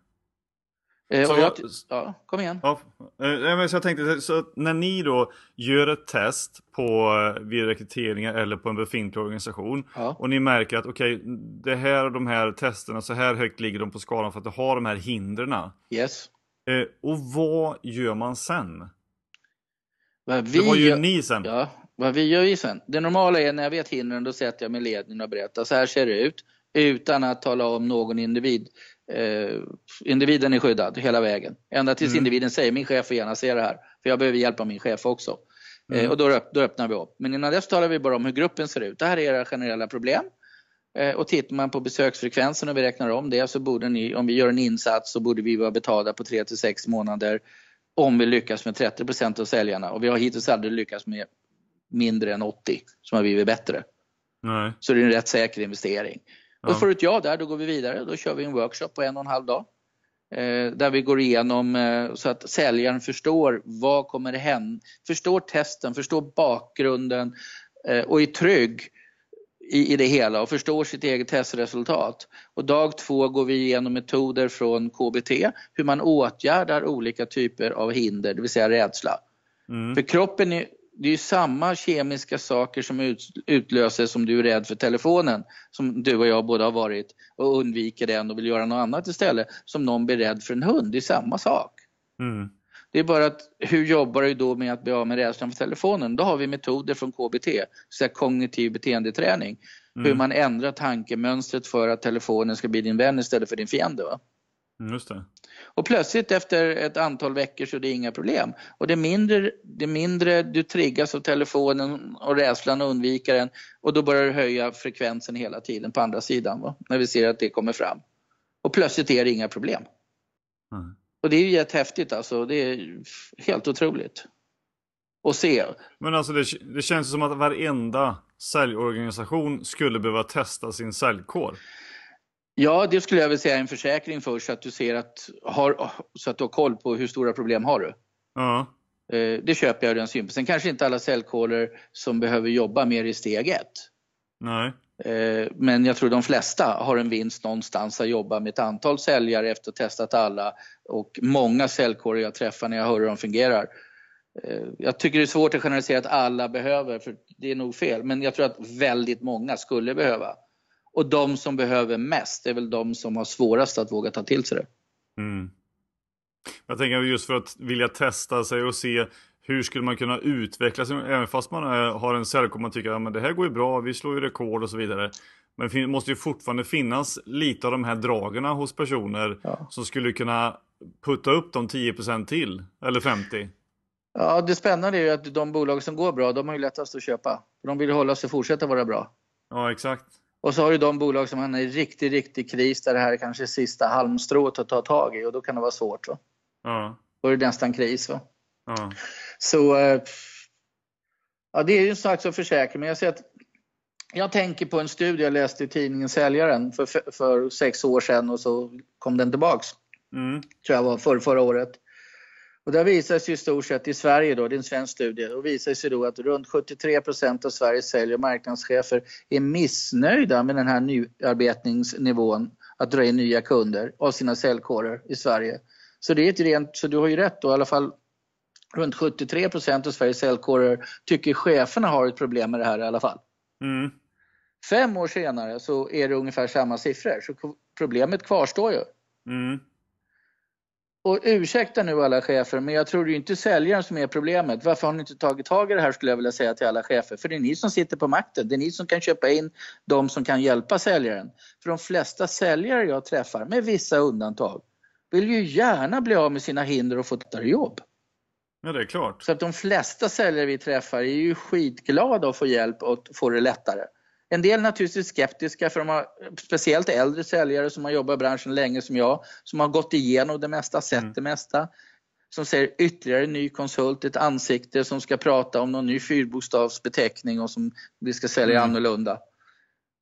Eh, Så jag, ja, kom igen. Ja, eh, men så jag tänkte, så när ni då gör ett test på eh, vid rekryteringar eller på en befintlig organisation Ja. och ni märker att okej, det här och de här testerna, så här högt ligger de på skalan för att du har de här hindren. Yes. Och vad gör man sen? Vad vi, vad gör gör- ni sen? Ja, vad vi gör ju sen. Det normala är när jag vet hindren, då sätter jag mig i ledningen och berättar så här ser det ut. Utan att tala om någon individ. Eh, individen är skyddad hela vägen. Ända tills Mm. individen säger min chef får gärna se det här. För jag behöver hjälp av min chef också. Eh, Mm. och då, då öppnar vi upp. Men innan dess talar vi bara om hur gruppen ser ut. Det här är era generella problem. Eh, och tittar man på besöksfrekvensen och vi räknar om det så borde ni, om vi gör en insats så borde vi vara betalda på 3 till 6 månader om vi lyckas med 30% av säljarna och vi har hittills aldrig lyckats med mindre än 80 som har blivit bättre. Nej. Så det är en rätt säker investering. Och får du ett ja där, då går vi vidare. Då kör vi en workshop på en och en halv dag. Eh, där vi går igenom eh, så att säljaren förstår vad kommer hända, förstår testen, förstår bakgrunden eh, och är trygg i, i det hela och förstår sitt eget testresultat. Och dag två går vi igenom metoder från KBT, hur man åtgärdar olika typer av hinder, det vill säga rädsla. Mm. För kroppen är, det är ju samma kemiska saker som ut, utlöser som du är rädd för telefonen, som du och jag båda har varit och undviker den och vill göra något annat istället, som någon blir rädd för en hund. Det är samma sak. Mm. Det är bara att hur jobbar du då med att bli av med rädslan för telefonen? Då har vi metoder från KBT, så kognitiv beteendeträning. Hur Mm. man ändrar tankemönstret för att telefonen ska bli din vän istället för din fiende. Va? Mm, Just det. Och plötsligt efter ett antal veckor så är det inga problem. Och det mindre, det mindre du triggas av telefonen och rädslan och undviker den och då börjar du höja frekvensen hela tiden på andra sidan va? när vi ser att det kommer fram. Och plötsligt är det inga problem. Mm. Och det är ju jättehäftigt alltså. Det är helt otroligt. Att se. Men alltså det, det känns som att varenda säljorganisation skulle behöva testa sin säljkår. Ja, det skulle jag vilja säga en försäkring först så att du ser att, har, så att du har koll på hur stora problem har du. Ja. Eh, Det köper jag ur den synpunkten. Sen kanske inte alla säljkårer som behöver jobba mer i steg ett. Nej. Eh, Men jag tror de flesta har en vinst någonstans att jobba med ett antal säljare efter att ha testat alla och många säljkårer jag träffar när jag hör hur de fungerar. Eh, Jag tycker det är svårt att generalisera att alla behöver, för det är nog fel, men jag tror att väldigt många skulle behöva. Och de som behöver mest är väl de som har svårast att våga ta till sig det. Mm. Jag tänker just för att vilja testa sig och se hur skulle man kunna utveckla sig, även fast man har en säljkår man tycker att ja, det här går ju bra, vi slår ju rekord och så vidare. Men det måste ju fortfarande finnas lite av de här dragen hos personer Ja. som skulle kunna putta upp de 10% till, eller 50. Ja, det spännande är ju att de bolag som går bra, de har ju lättast att köpa. De vill hålla sig och fortsätta vara bra. Ja, exakt. Och så har du de bolag som hamnar i riktig, riktig kris där det här är kanske sista halmstrået att ta tag i och då kan det vara svårt. Va? Ja, Då är det nästan kris. Va? ja. Så eh, ja, det är ju en slags försäkring. Men jag, ser att, jag tänker på en studie jag läste i tidningen Säljaren för, för sex år sedan och så kom den tillbaks. Mm. tror jag var för förra året. Och där visar sig i stort sett i Sverige då, det är en svensk studie, och visar sig då att runt 73 procent av Sveriges sälj och marknadschefer är missnöjda med den här nyarbetningsnivån att dra in nya kunder av sina säljkårer i Sverige. Så det är ett rent, så du har ju rätt då, i alla fall runt 73 procent av Sveriges säljkårer tycker cheferna har ett problem med det här i alla fall. Mm. Fem år senare så är det ungefär samma siffror, så problemet kvarstår ju. Mm. Och ursäkta nu alla chefer, men jag tror det är inte säljaren som är problemet. Varför har ni inte tagit tag i det här skulle jag vilja säga till alla chefer. För det är ni som sitter på makten. Det är ni som kan köpa in de som kan hjälpa säljaren. För de flesta säljare jag träffar, med vissa undantag, vill ju gärna bli av med sina hinder och få ett jobb. Ja, det är klart. Så att de flesta säljare vi träffar är ju skitglada att få hjälp och få det lättare. En del naturligtvis skeptiska för de har speciellt äldre säljare som har jobbat i branschen länge som jag, som har gått igenom det mesta, sett Mm. det mesta. Som ser ytterligare en ny konsult, ett ansikte som ska prata om någon ny fyrbokstavsbeteckning och som vi ska sälja Mm. annorlunda.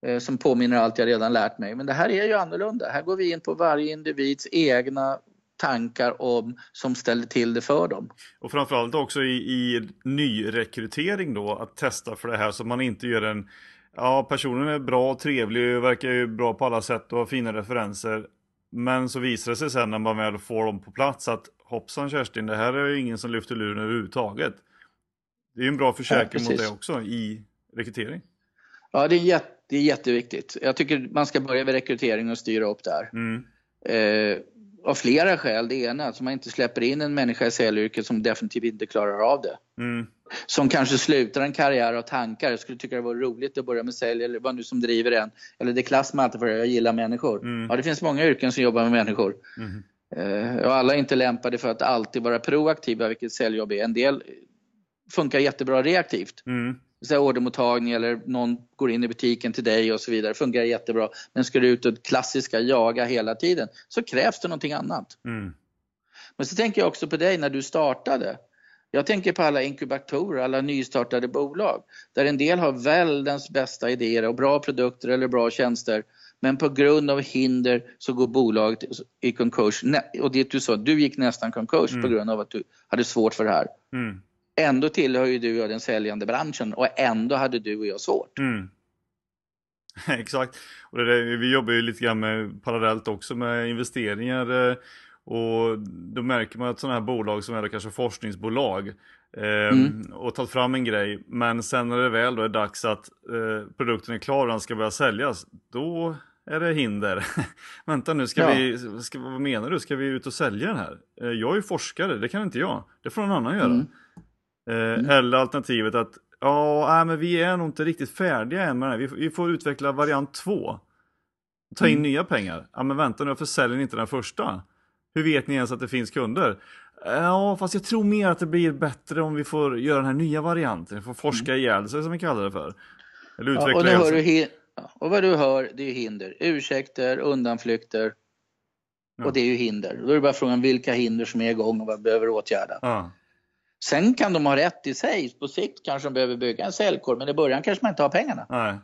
Eh, Som påminner allt jag redan lärt mig. Men det här är ju annorlunda. Här går vi in på varje individs egna tankar om som ställer till det för dem. Och framförallt också i, i nyrekrytering då att testa för det här så man inte gör en Ja, personen är bra och trevlig och verkar ju bra på alla sätt och har fina referenser. Men så visar det sig sen när man väl får dem på plats att hoppsan Kerstin, det här är ju ingen som lyfter luren överhuvudtaget. Det är ju en bra försäkring ja, mot det också i rekrytering. Ja, det är, jätte, det är jätteviktigt. Jag tycker man ska börja med rekrytering och styra upp där. Mm. Eh, av flera skäl. Det ena är att man inte släpper in en människa i säljyrket som definitivt inte klarar av det. Mm. Som kanske slutar en karriär av tankar. Jag skulle tycka det var roligt att börja med sälj eller vad nu som driver en. Eller det klass man alltid för jag gillar människor. Mm. Ja, det finns många yrken som jobbar med människor. Mm. Eh, och alla är inte lämpade för att alltid vara proaktiva, vilket säljjobb är. En del funkar jättebra reaktivt. Mm så ordermottagning eller någon går in i butiken till dig och så vidare. fungerar jättebra. Men ska du ut och klassiska jaga hela tiden så krävs det någonting annat. Mm. Men så tänker jag också på dig när du startade. Jag tänker på alla inkubatorer, alla nystartade bolag där en del har världens bästa idéer och bra produkter eller bra tjänster men på grund av hinder så går bolaget i konkurs. Och det du sa, du gick nästan konkurs mm. på grund av att du hade svårt för det här. Mm. Ändå tillhör ju du och jag den säljande branschen och ändå hade du och jag svårt. Mm. Exakt. Och där, vi jobbar ju lite grann med, parallellt också med investeringar. Eh, och då märker man att sådana här bolag som är kanske forskningsbolag eh, mm. och tagit fram en grej. Men sen när det väl då är dags att eh, produkten är klar och den ska börja säljas. Då är det hinder. Vänta nu, ska ja. vi, ska, vad menar du? Ska vi ut och sälja den här? Eh, jag är ju forskare, det kan inte jag. Det får någon annan göra. Mm. Eh, mm. Eller alternativet att ja, men vi är nog inte riktigt färdiga än med det här. Vi, får utveckla variant 2. Ta in mm. nya pengar. Ja men vänta nu, varför säljer ni inte den första? Hur vet ni ens att det finns kunder? Ja, fast jag tror mer att det blir bättre om vi får göra den här nya varianten. Vi får forska mm. ihjäl sig som vi kallar det för. Eller utveckla ja, och, hör du och vad du hör, det är hinder. Ursäkter, undanflykter. Ja. Och det är ju hinder. Då är det bara frågan vilka hinder som är igång och vad behöver åtgärda. Ja. Sen kan de ha rätt i sig. På sikt kanske de behöver bygga en säljkår, men i början kanske man inte har pengarna. Nej.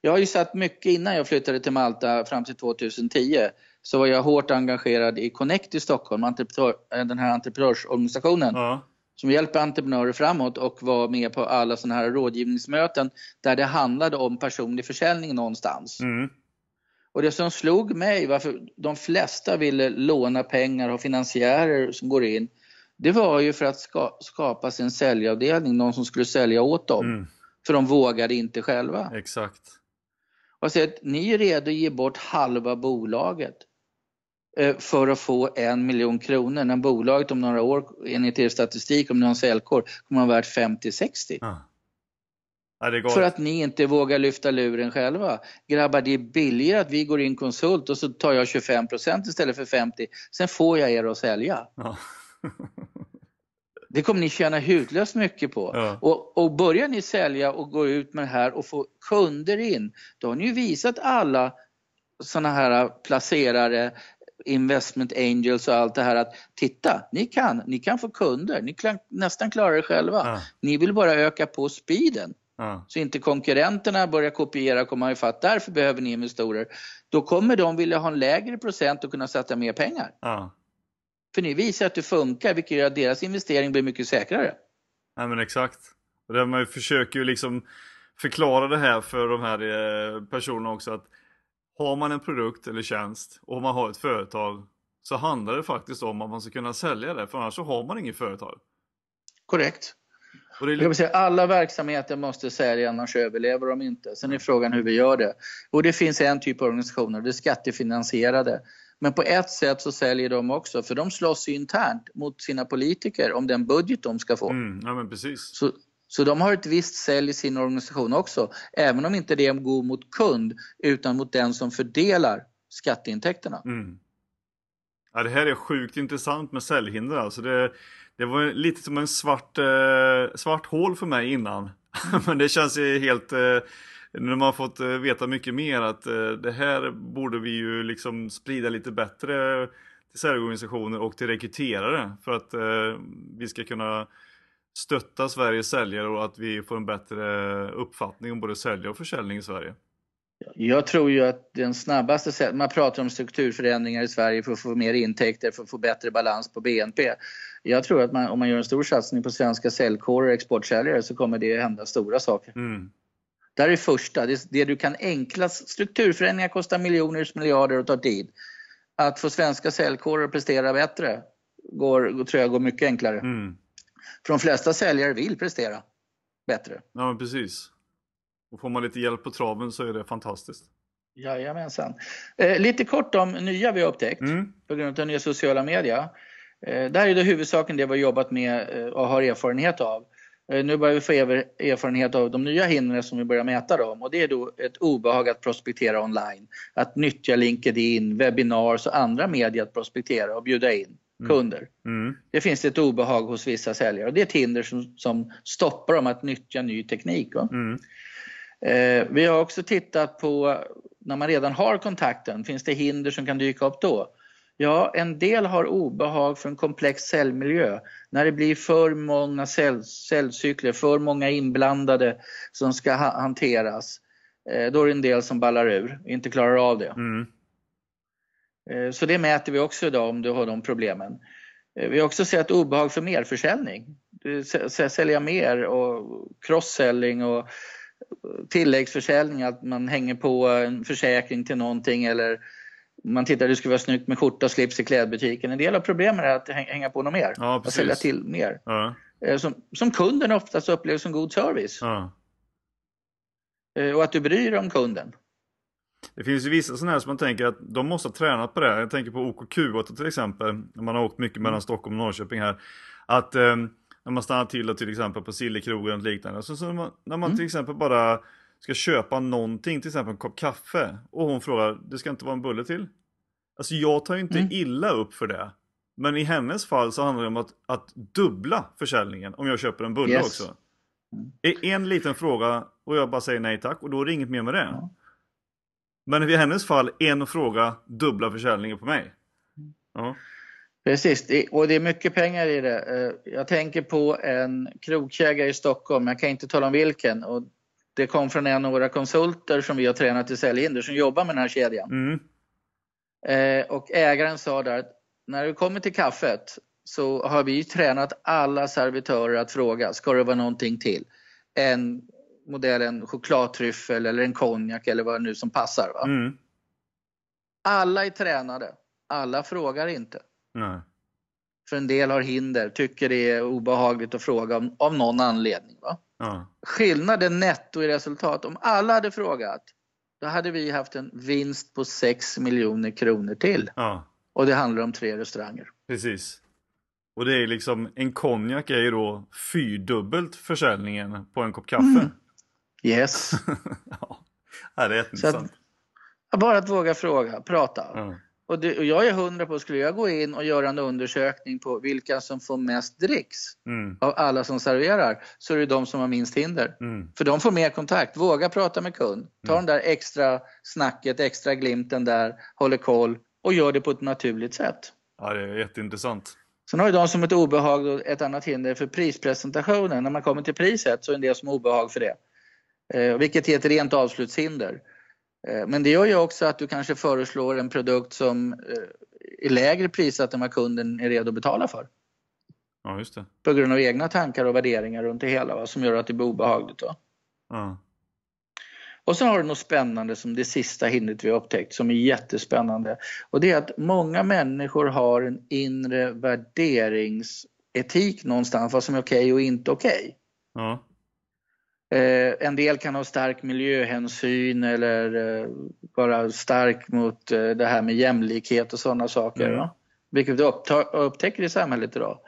Jag har ju satt mycket innan jag flyttade till Malta fram till 2010 så var jag hårt engagerad i Connect i Stockholm, den här entreprenörsorganisationen. Ja. Som hjälper entreprenörer framåt och var med på alla sådana här rådgivningsmöten där det handlade om personlig försäljning någonstans. Mm. Och det som slog mig, varför de flesta ville låna pengar och finansiärer som går in, det var ju för att ska, skapa sin säljavdelning, någon som skulle sälja åt dem. Mm. För de vågade inte själva. Exakt. Och så att ni är redo att ge bort halva bolaget eh, för att få en miljon kronor när bolaget om några år, enligt er statistik, om ni har en säljkår, kommer att vara värt 50-60. Ah. Ja, för att ni inte vågar lyfta luren själva. Grabbar, det är billigare att vi går in konsult och så tar jag 25% istället för 50. Sen får jag er att sälja. Ja. Det kommer ni tjäna hutlöst mycket på. Ja. Och, och börjar ni sälja och gå ut med det här och få kunder in, då har ni ju visat alla sådana här placerare, investment angels och allt det här att titta, ni kan, ni kan få kunder, ni kan nästan klara det själva. Ja. Ni vill bara öka på speeden. Ja. Så inte konkurrenterna börjar kopiera och komma ifatt. Därför behöver ni investorer. Då kommer de vilja ha en lägre procent och kunna sätta mer pengar. Ja. För ni visar att det funkar vilket gör att deras investering blir mycket säkrare. Ja men exakt. Och där man försöker ju liksom förklara det här för de här eh, personerna också att har man en produkt eller tjänst och man har ett företag så handlar det faktiskt om att man ska kunna sälja det för annars så har man inget företag. Korrekt. Och det är... Säga, alla verksamheter måste sälja annars överlever de inte. Sen är frågan hur vi gör det. Och det finns en typ av organisationer, det är skattefinansierade. Men på ett sätt så säljer de också, för de slåss internt mot sina politiker om den budget de ska få. Mm, ja, men precis. Så, så de har ett visst sälj i sin organisation också, även om inte det går mot kund utan mot den som fördelar skatteintäkterna. Mm. Ja, det här är sjukt intressant med säljhinder. Alltså det, det var lite som en svart, eh, svart hål för mig innan. Men det känns ju helt eh, nu har man fått eh, veta mycket mer att eh, det här borde vi ju liksom sprida lite bättre till säljorganisationer och till rekryterare för att eh, vi ska kunna stötta Sveriges säljare och att vi får en bättre uppfattning om både säljare och försäljning i Sverige. Jag tror ju att den snabbaste sättet, man pratar om strukturförändringar i Sverige för att få mer intäkter, för att få bättre balans på BNP. Jag tror att man, om man gör en stor satsning på svenska säljkårer och exportsäljare så kommer det hända stora saker. Mm. Det här är första, det, det du kan enklast, strukturförändringar kostar miljoner, miljarder och tar tid. Att få svenska säljkårer att prestera bättre går, tror jag går mycket enklare. Mm. För de flesta säljare vill prestera bättre. Ja, men precis. Och får man lite hjälp på traven så är det fantastiskt. Jajamensan. Eh, lite kort om nya vi har upptäckt mm. på grund av nya sociala media. Eh, där är det huvudsakligen det vi har jobbat med eh, och har erfarenhet av. Eh, nu börjar vi få erfarenhet av de nya hindren som vi börjar mäta dem och det är då ett obehag att prospektera online. Att nyttja LinkedIn, webinars och andra medier att prospektera och bjuda in mm. kunder. Mm. Det finns ett obehag hos vissa säljare och det är ett hinder som, som stoppar dem att nyttja ny teknik. Mm. Eh, vi har också tittat på när man redan har kontakten, finns det hinder som kan dyka upp då? Ja, en del har obehag för en komplex cellmiljö. När det blir för många cell, cellcykler, för många inblandade som ska ha, hanteras, eh, då är det en del som ballar ur, inte klarar av det. Mm. Eh, så det mäter vi också idag om du har de problemen. Eh, vi har också sett obehag för merförsäljning. Sälja mer och cross-selling och tilläggsförsäljning, att man hänger på en försäkring till någonting eller man tittar, det skulle vara snyggt med skjorta och slips i klädbutiken. En del av problemet är att hänga på något mer. Ja, att sälja till mer. Ja. Eh, som, som kunden oftast upplever som god service. Ja. Eh, och att du bryr dig om kunden. Det finns ju vissa sådana här som man tänker att de måste ha tränat på det. Jag tänker på OKQ8 till exempel. När man har åkt mycket mellan Stockholm och Norrköping här. Att eh, när man stannar till till exempel på Sillekrogen och liknande. Så, så när man, när man mm. till exempel bara ska köpa någonting, till exempel en kopp kaffe. Och hon frågar, det ska inte vara en bulle till? Alltså jag tar ju inte mm. illa upp för det. Men i hennes fall så handlar det om att, att dubbla försäljningen om jag köper en bulle yes. också. Mm. En liten fråga och jag bara säger nej tack och då är det inget mer med det. Ja. Men i hennes fall en fråga, dubbla försäljningen på mig. Ja. Precis, och det är mycket pengar i det. Eh, jag tänker på en krogkedja i Stockholm, jag kan inte tala om vilken. Och det kom från en av våra konsulter som vi har tränat i säljhinder som jobbar med den här kedjan. Mm. Eh, och ägaren sa där att när du kommer till kaffet så har vi tränat alla servitörer att fråga, ska det vara någonting till? En modell, en chokladtryffel eller en konjak eller vad det nu som passar. Va? Mm. Alla är tränade, alla frågar inte. Nej. För en del har hinder, tycker det är obehagligt att fråga om, av någon anledning. Va? Ja. Skillnaden netto i resultat, om alla hade frågat, då hade vi haft en vinst på 6 miljoner kronor till. Ja. Och det handlar om tre restauranger. Precis. Och det är liksom, en konjak är ju då fyrdubbelt försäljningen på en kopp kaffe. Mm. Yes. ja, det är jätteintressant. bara att våga fråga, prata. Ja. Och, det, och, jag är hundra på, skulle jag gå in och göra en undersökning på vilka som får mest dricks mm. av alla som serverar, så är det de som har minst hinder. Mm. För de får mer kontakt, våga prata med kund, ta mm. den där extra snacket, extra glimten där, håller koll och gör det på ett naturligt sätt. Ja, det är jätteintressant. Sen har ju de som ett obehag och ett annat hinder för prispresentationen. När man kommer till priset så är det en del som har obehag för det. Eh, vilket är ett rent avslutshinder. Eh, men det gör ju också att du kanske föreslår en produkt som eh, är lägre prissatt än vad kunden är redo att betala för. Ja, just det. På grund av egna tankar och värderingar runt det hela va, som gör att det blir obehagligt. Va? Ja. Och så har du något spännande som det sista hindret vi har upptäckt som är jättespännande. Och det är att många människor har en inre värderingsetik någonstans vad som är okej okay och inte okej. Okay. Ja. Eh, en del kan ha stark miljöhänsyn eller eh, vara stark mot eh, det här med jämlikhet och sådana saker. Mm. Vilket vi upptäcker i samhället idag.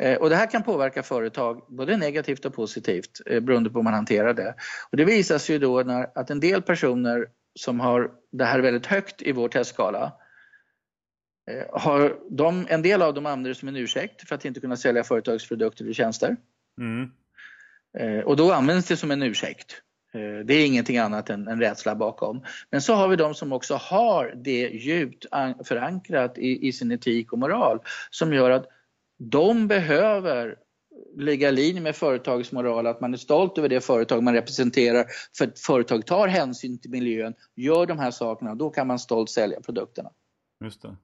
Eh, och det här kan påverka företag både negativt och positivt eh, beroende på hur man hanterar det. Och det visar sig ju då när, att en del personer som har det här väldigt högt i vår testskala eh, har de, en del av dem använder det som en ursäkt för att inte kunna sälja företagsprodukter och tjänster. Mm. Eh, och då används det som en ursäkt. Eh, det är ingenting annat än en rädsla bakom. Men så har vi de som också har det djupt förankrat i, i sin etik och moral som gör att de behöver ligga i linje med företagets moral, att man är stolt över det företag man representerar för att företag tar hänsyn till miljön, gör de här sakerna, då kan man stolt sälja produkterna. Just det.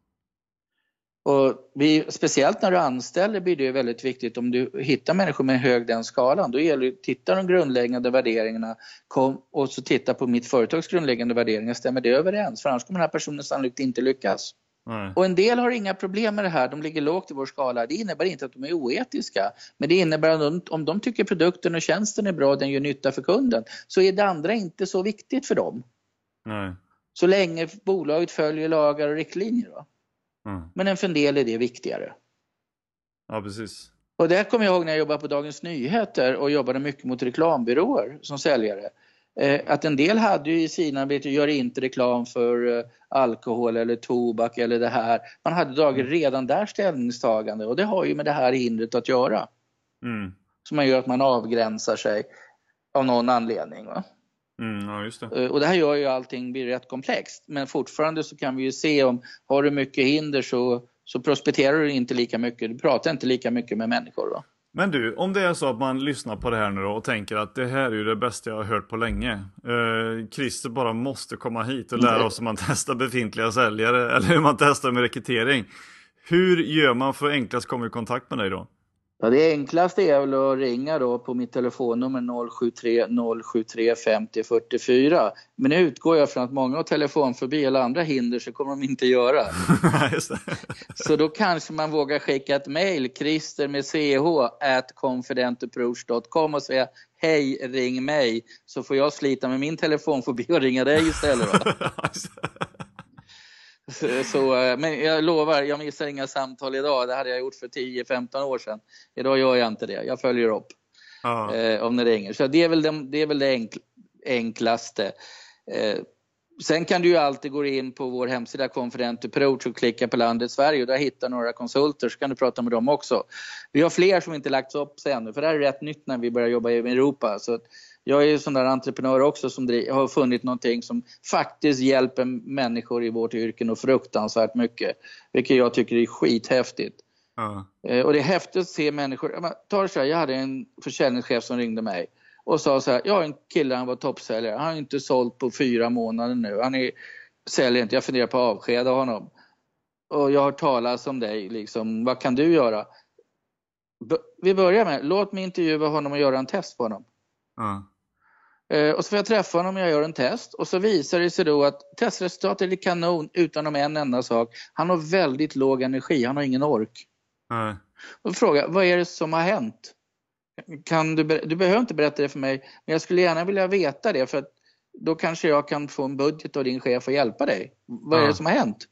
Och vi, speciellt när du anställer blir det väldigt viktigt om du hittar människor med hög den skalan. Då gäller det att titta de grundläggande värderingarna kom, och så titta på mitt företags grundläggande värderingar. Stämmer det överens? För annars kommer den här personen sannolikt inte lyckas. Nej. Och en del har inga problem med det här, de ligger lågt i vår skala. Det innebär inte att de är oetiska, men det innebär att de, om de tycker produkten och tjänsten är bra och den gör nytta för kunden, så är det andra inte så viktigt för dem. Nej. Så länge bolaget följer lagar och riktlinjer. Va? Mm. Men för en del är det viktigare. Ja, precis. Och det kommer jag ihåg när jag jobbade på Dagens Nyheter och jobbade mycket mot reklambyråer som säljare. Eh, att en del hade ju i sina, vet du, gör inte reklam för eh, alkohol eller tobak eller det här. Man hade dragit mm. redan där ställningstagande och det har ju med det här hindret att göra. Mm. Som man gör att man avgränsar sig av någon anledning. Va? Mm, ja, just det. Eh, och det här gör ju allting blir rätt komplext. Men fortfarande så kan vi ju se om har du mycket hinder så, så prospekterar du inte lika mycket. Du pratar inte lika mycket med människor. Då. Men du, om det är så att man lyssnar på det här nu då och tänker att det här är ju det bästa jag har hört på länge. Eh, Christer bara måste komma hit och lära oss hur man testar befintliga säljare eller hur man testar med rekrytering. Hur gör man för att enklast komma i kontakt med dig då? Ja, det enklaste är väl att ringa då på mitt telefonnummer 073 073 50 44. Men nu utgår jag från att många har telefonfobi eller andra hinder så kommer de inte göra. så då kanske man vågar skicka ett mejl, Christer med ch at confidentapproach.com och säga hej, ring mig. Så får jag slita med min telefonfobi och ringa dig istället. Så, eh, men jag lovar, jag missar inga samtal idag. Det hade jag gjort för 10-15 år sedan. Idag gör jag inte det. Jag följer upp eh, om det ringer. Så det är väl det, det, är väl det enkl, enklaste. Eh, sen kan du ju alltid gå in på vår hemsida Confident Approach och klicka på landet Sverige och där hittar några konsulter så kan du prata med dem också. Vi har fler som inte lagts upp ännu för det här är rätt nytt när vi börjar jobba i Europa. Så jag är ju sån där entreprenör också som har funnit någonting som faktiskt hjälper människor i vårt yrke och fruktansvärt mycket. Vilket jag tycker är skithäftigt. Uh. Och det är häftigt att se människor. Ta så här, jag hade en försäljningschef som ringde mig och sa så här, jag har en kille, han var toppsäljare, han har inte sålt på fyra månader nu. Han är, säljer inte, jag funderar på att avskeda honom. Och jag har talat om dig, liksom, vad kan du göra? Vi börjar med, låt mig intervjua honom och göra en test på honom. Uh. Eh, och så får jag träffa honom och jag gör en test och så visar det sig då att testresultatet är kanon utan en enda sak. Han har väldigt låg energi, han har ingen ork. Nej. Och fråga, vad är det som har hänt? Kan du, du behöver inte berätta det för mig, men jag skulle gärna vilja veta det för att då kanske jag kan få en budget av din chef och hjälpa dig. Vad är det som har hänt?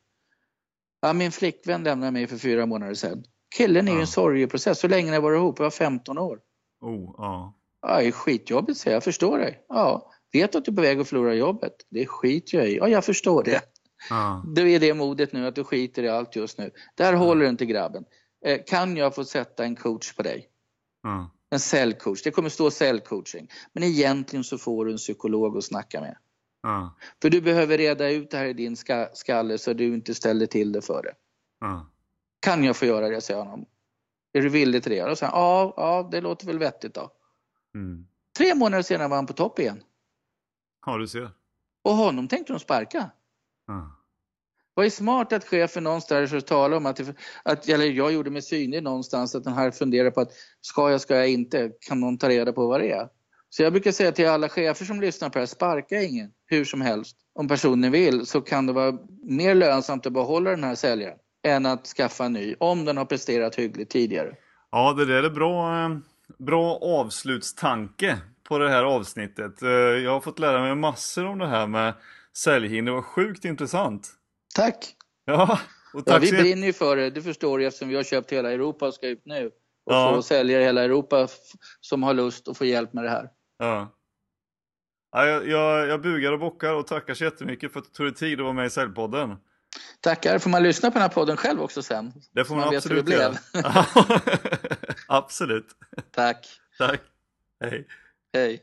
Ja, min flickvän lämnade mig för fyra månader sedan. Killen är i en sorgeprocess. Så länge har ni varit ihop? Jag var 15 år. Oh, ja. Ja, det är skitjobbigt säger jag, jag förstår dig. Ja, vet att du är på väg att förlora jobbet? Det skiter jag i. Ja, jag förstår det. Ja. Du är det modet nu att du skiter i allt just nu. Där ja. håller inte grabben. Eh, kan jag få sätta en coach på dig? Ja. En cellcoach. Det kommer stå cellcoaching. Men egentligen så får du en psykolog att snacka med. Ja. För du behöver reda ut det här i din skalle så du inte ställer till det för det. Ja. Kan jag få göra det, säger honom. Är du villig till det? Och så, ja, ja, det låter väl vettigt då. Mm. Tre månader senare var han på topp igen. Ja, du ser. Och honom tänkte de sparka. Ja. Vad är smart att chefen någonstans talar om att, att, eller jag gjorde mig synlig någonstans, att den här funderar på att ska jag, ska jag inte, kan någon ta reda på vad det är? Så jag brukar säga till alla chefer som lyssnar på det här, sparka ingen hur som helst. Om personen vill så kan det vara mer lönsamt att behålla den här säljaren än att skaffa en ny, om den har presterat hyggligt tidigare. Ja, det där är bra eh, bra avslutstanke på det här avsnittet. Eh, jag har fått lära mig massor om det här med säljhinder. Det var sjukt intressant. Tack! Ja, och tack ja, vi brinner ju för det, det förstår du eftersom vi har köpt hela Europa och ska ut nu. Och ja. få säljare i hela Europa som har lust att få hjälp med det här. Ja. ja jag, jag, jag bugar och bockar och tackar så jättemycket för att du tog dig tid att vara med i Säljpodden. Tackar. Får man lyssna på den här podden själv också sen? Det får man, man absolut göra. absolut. Tack. Tack. Hej. Hej.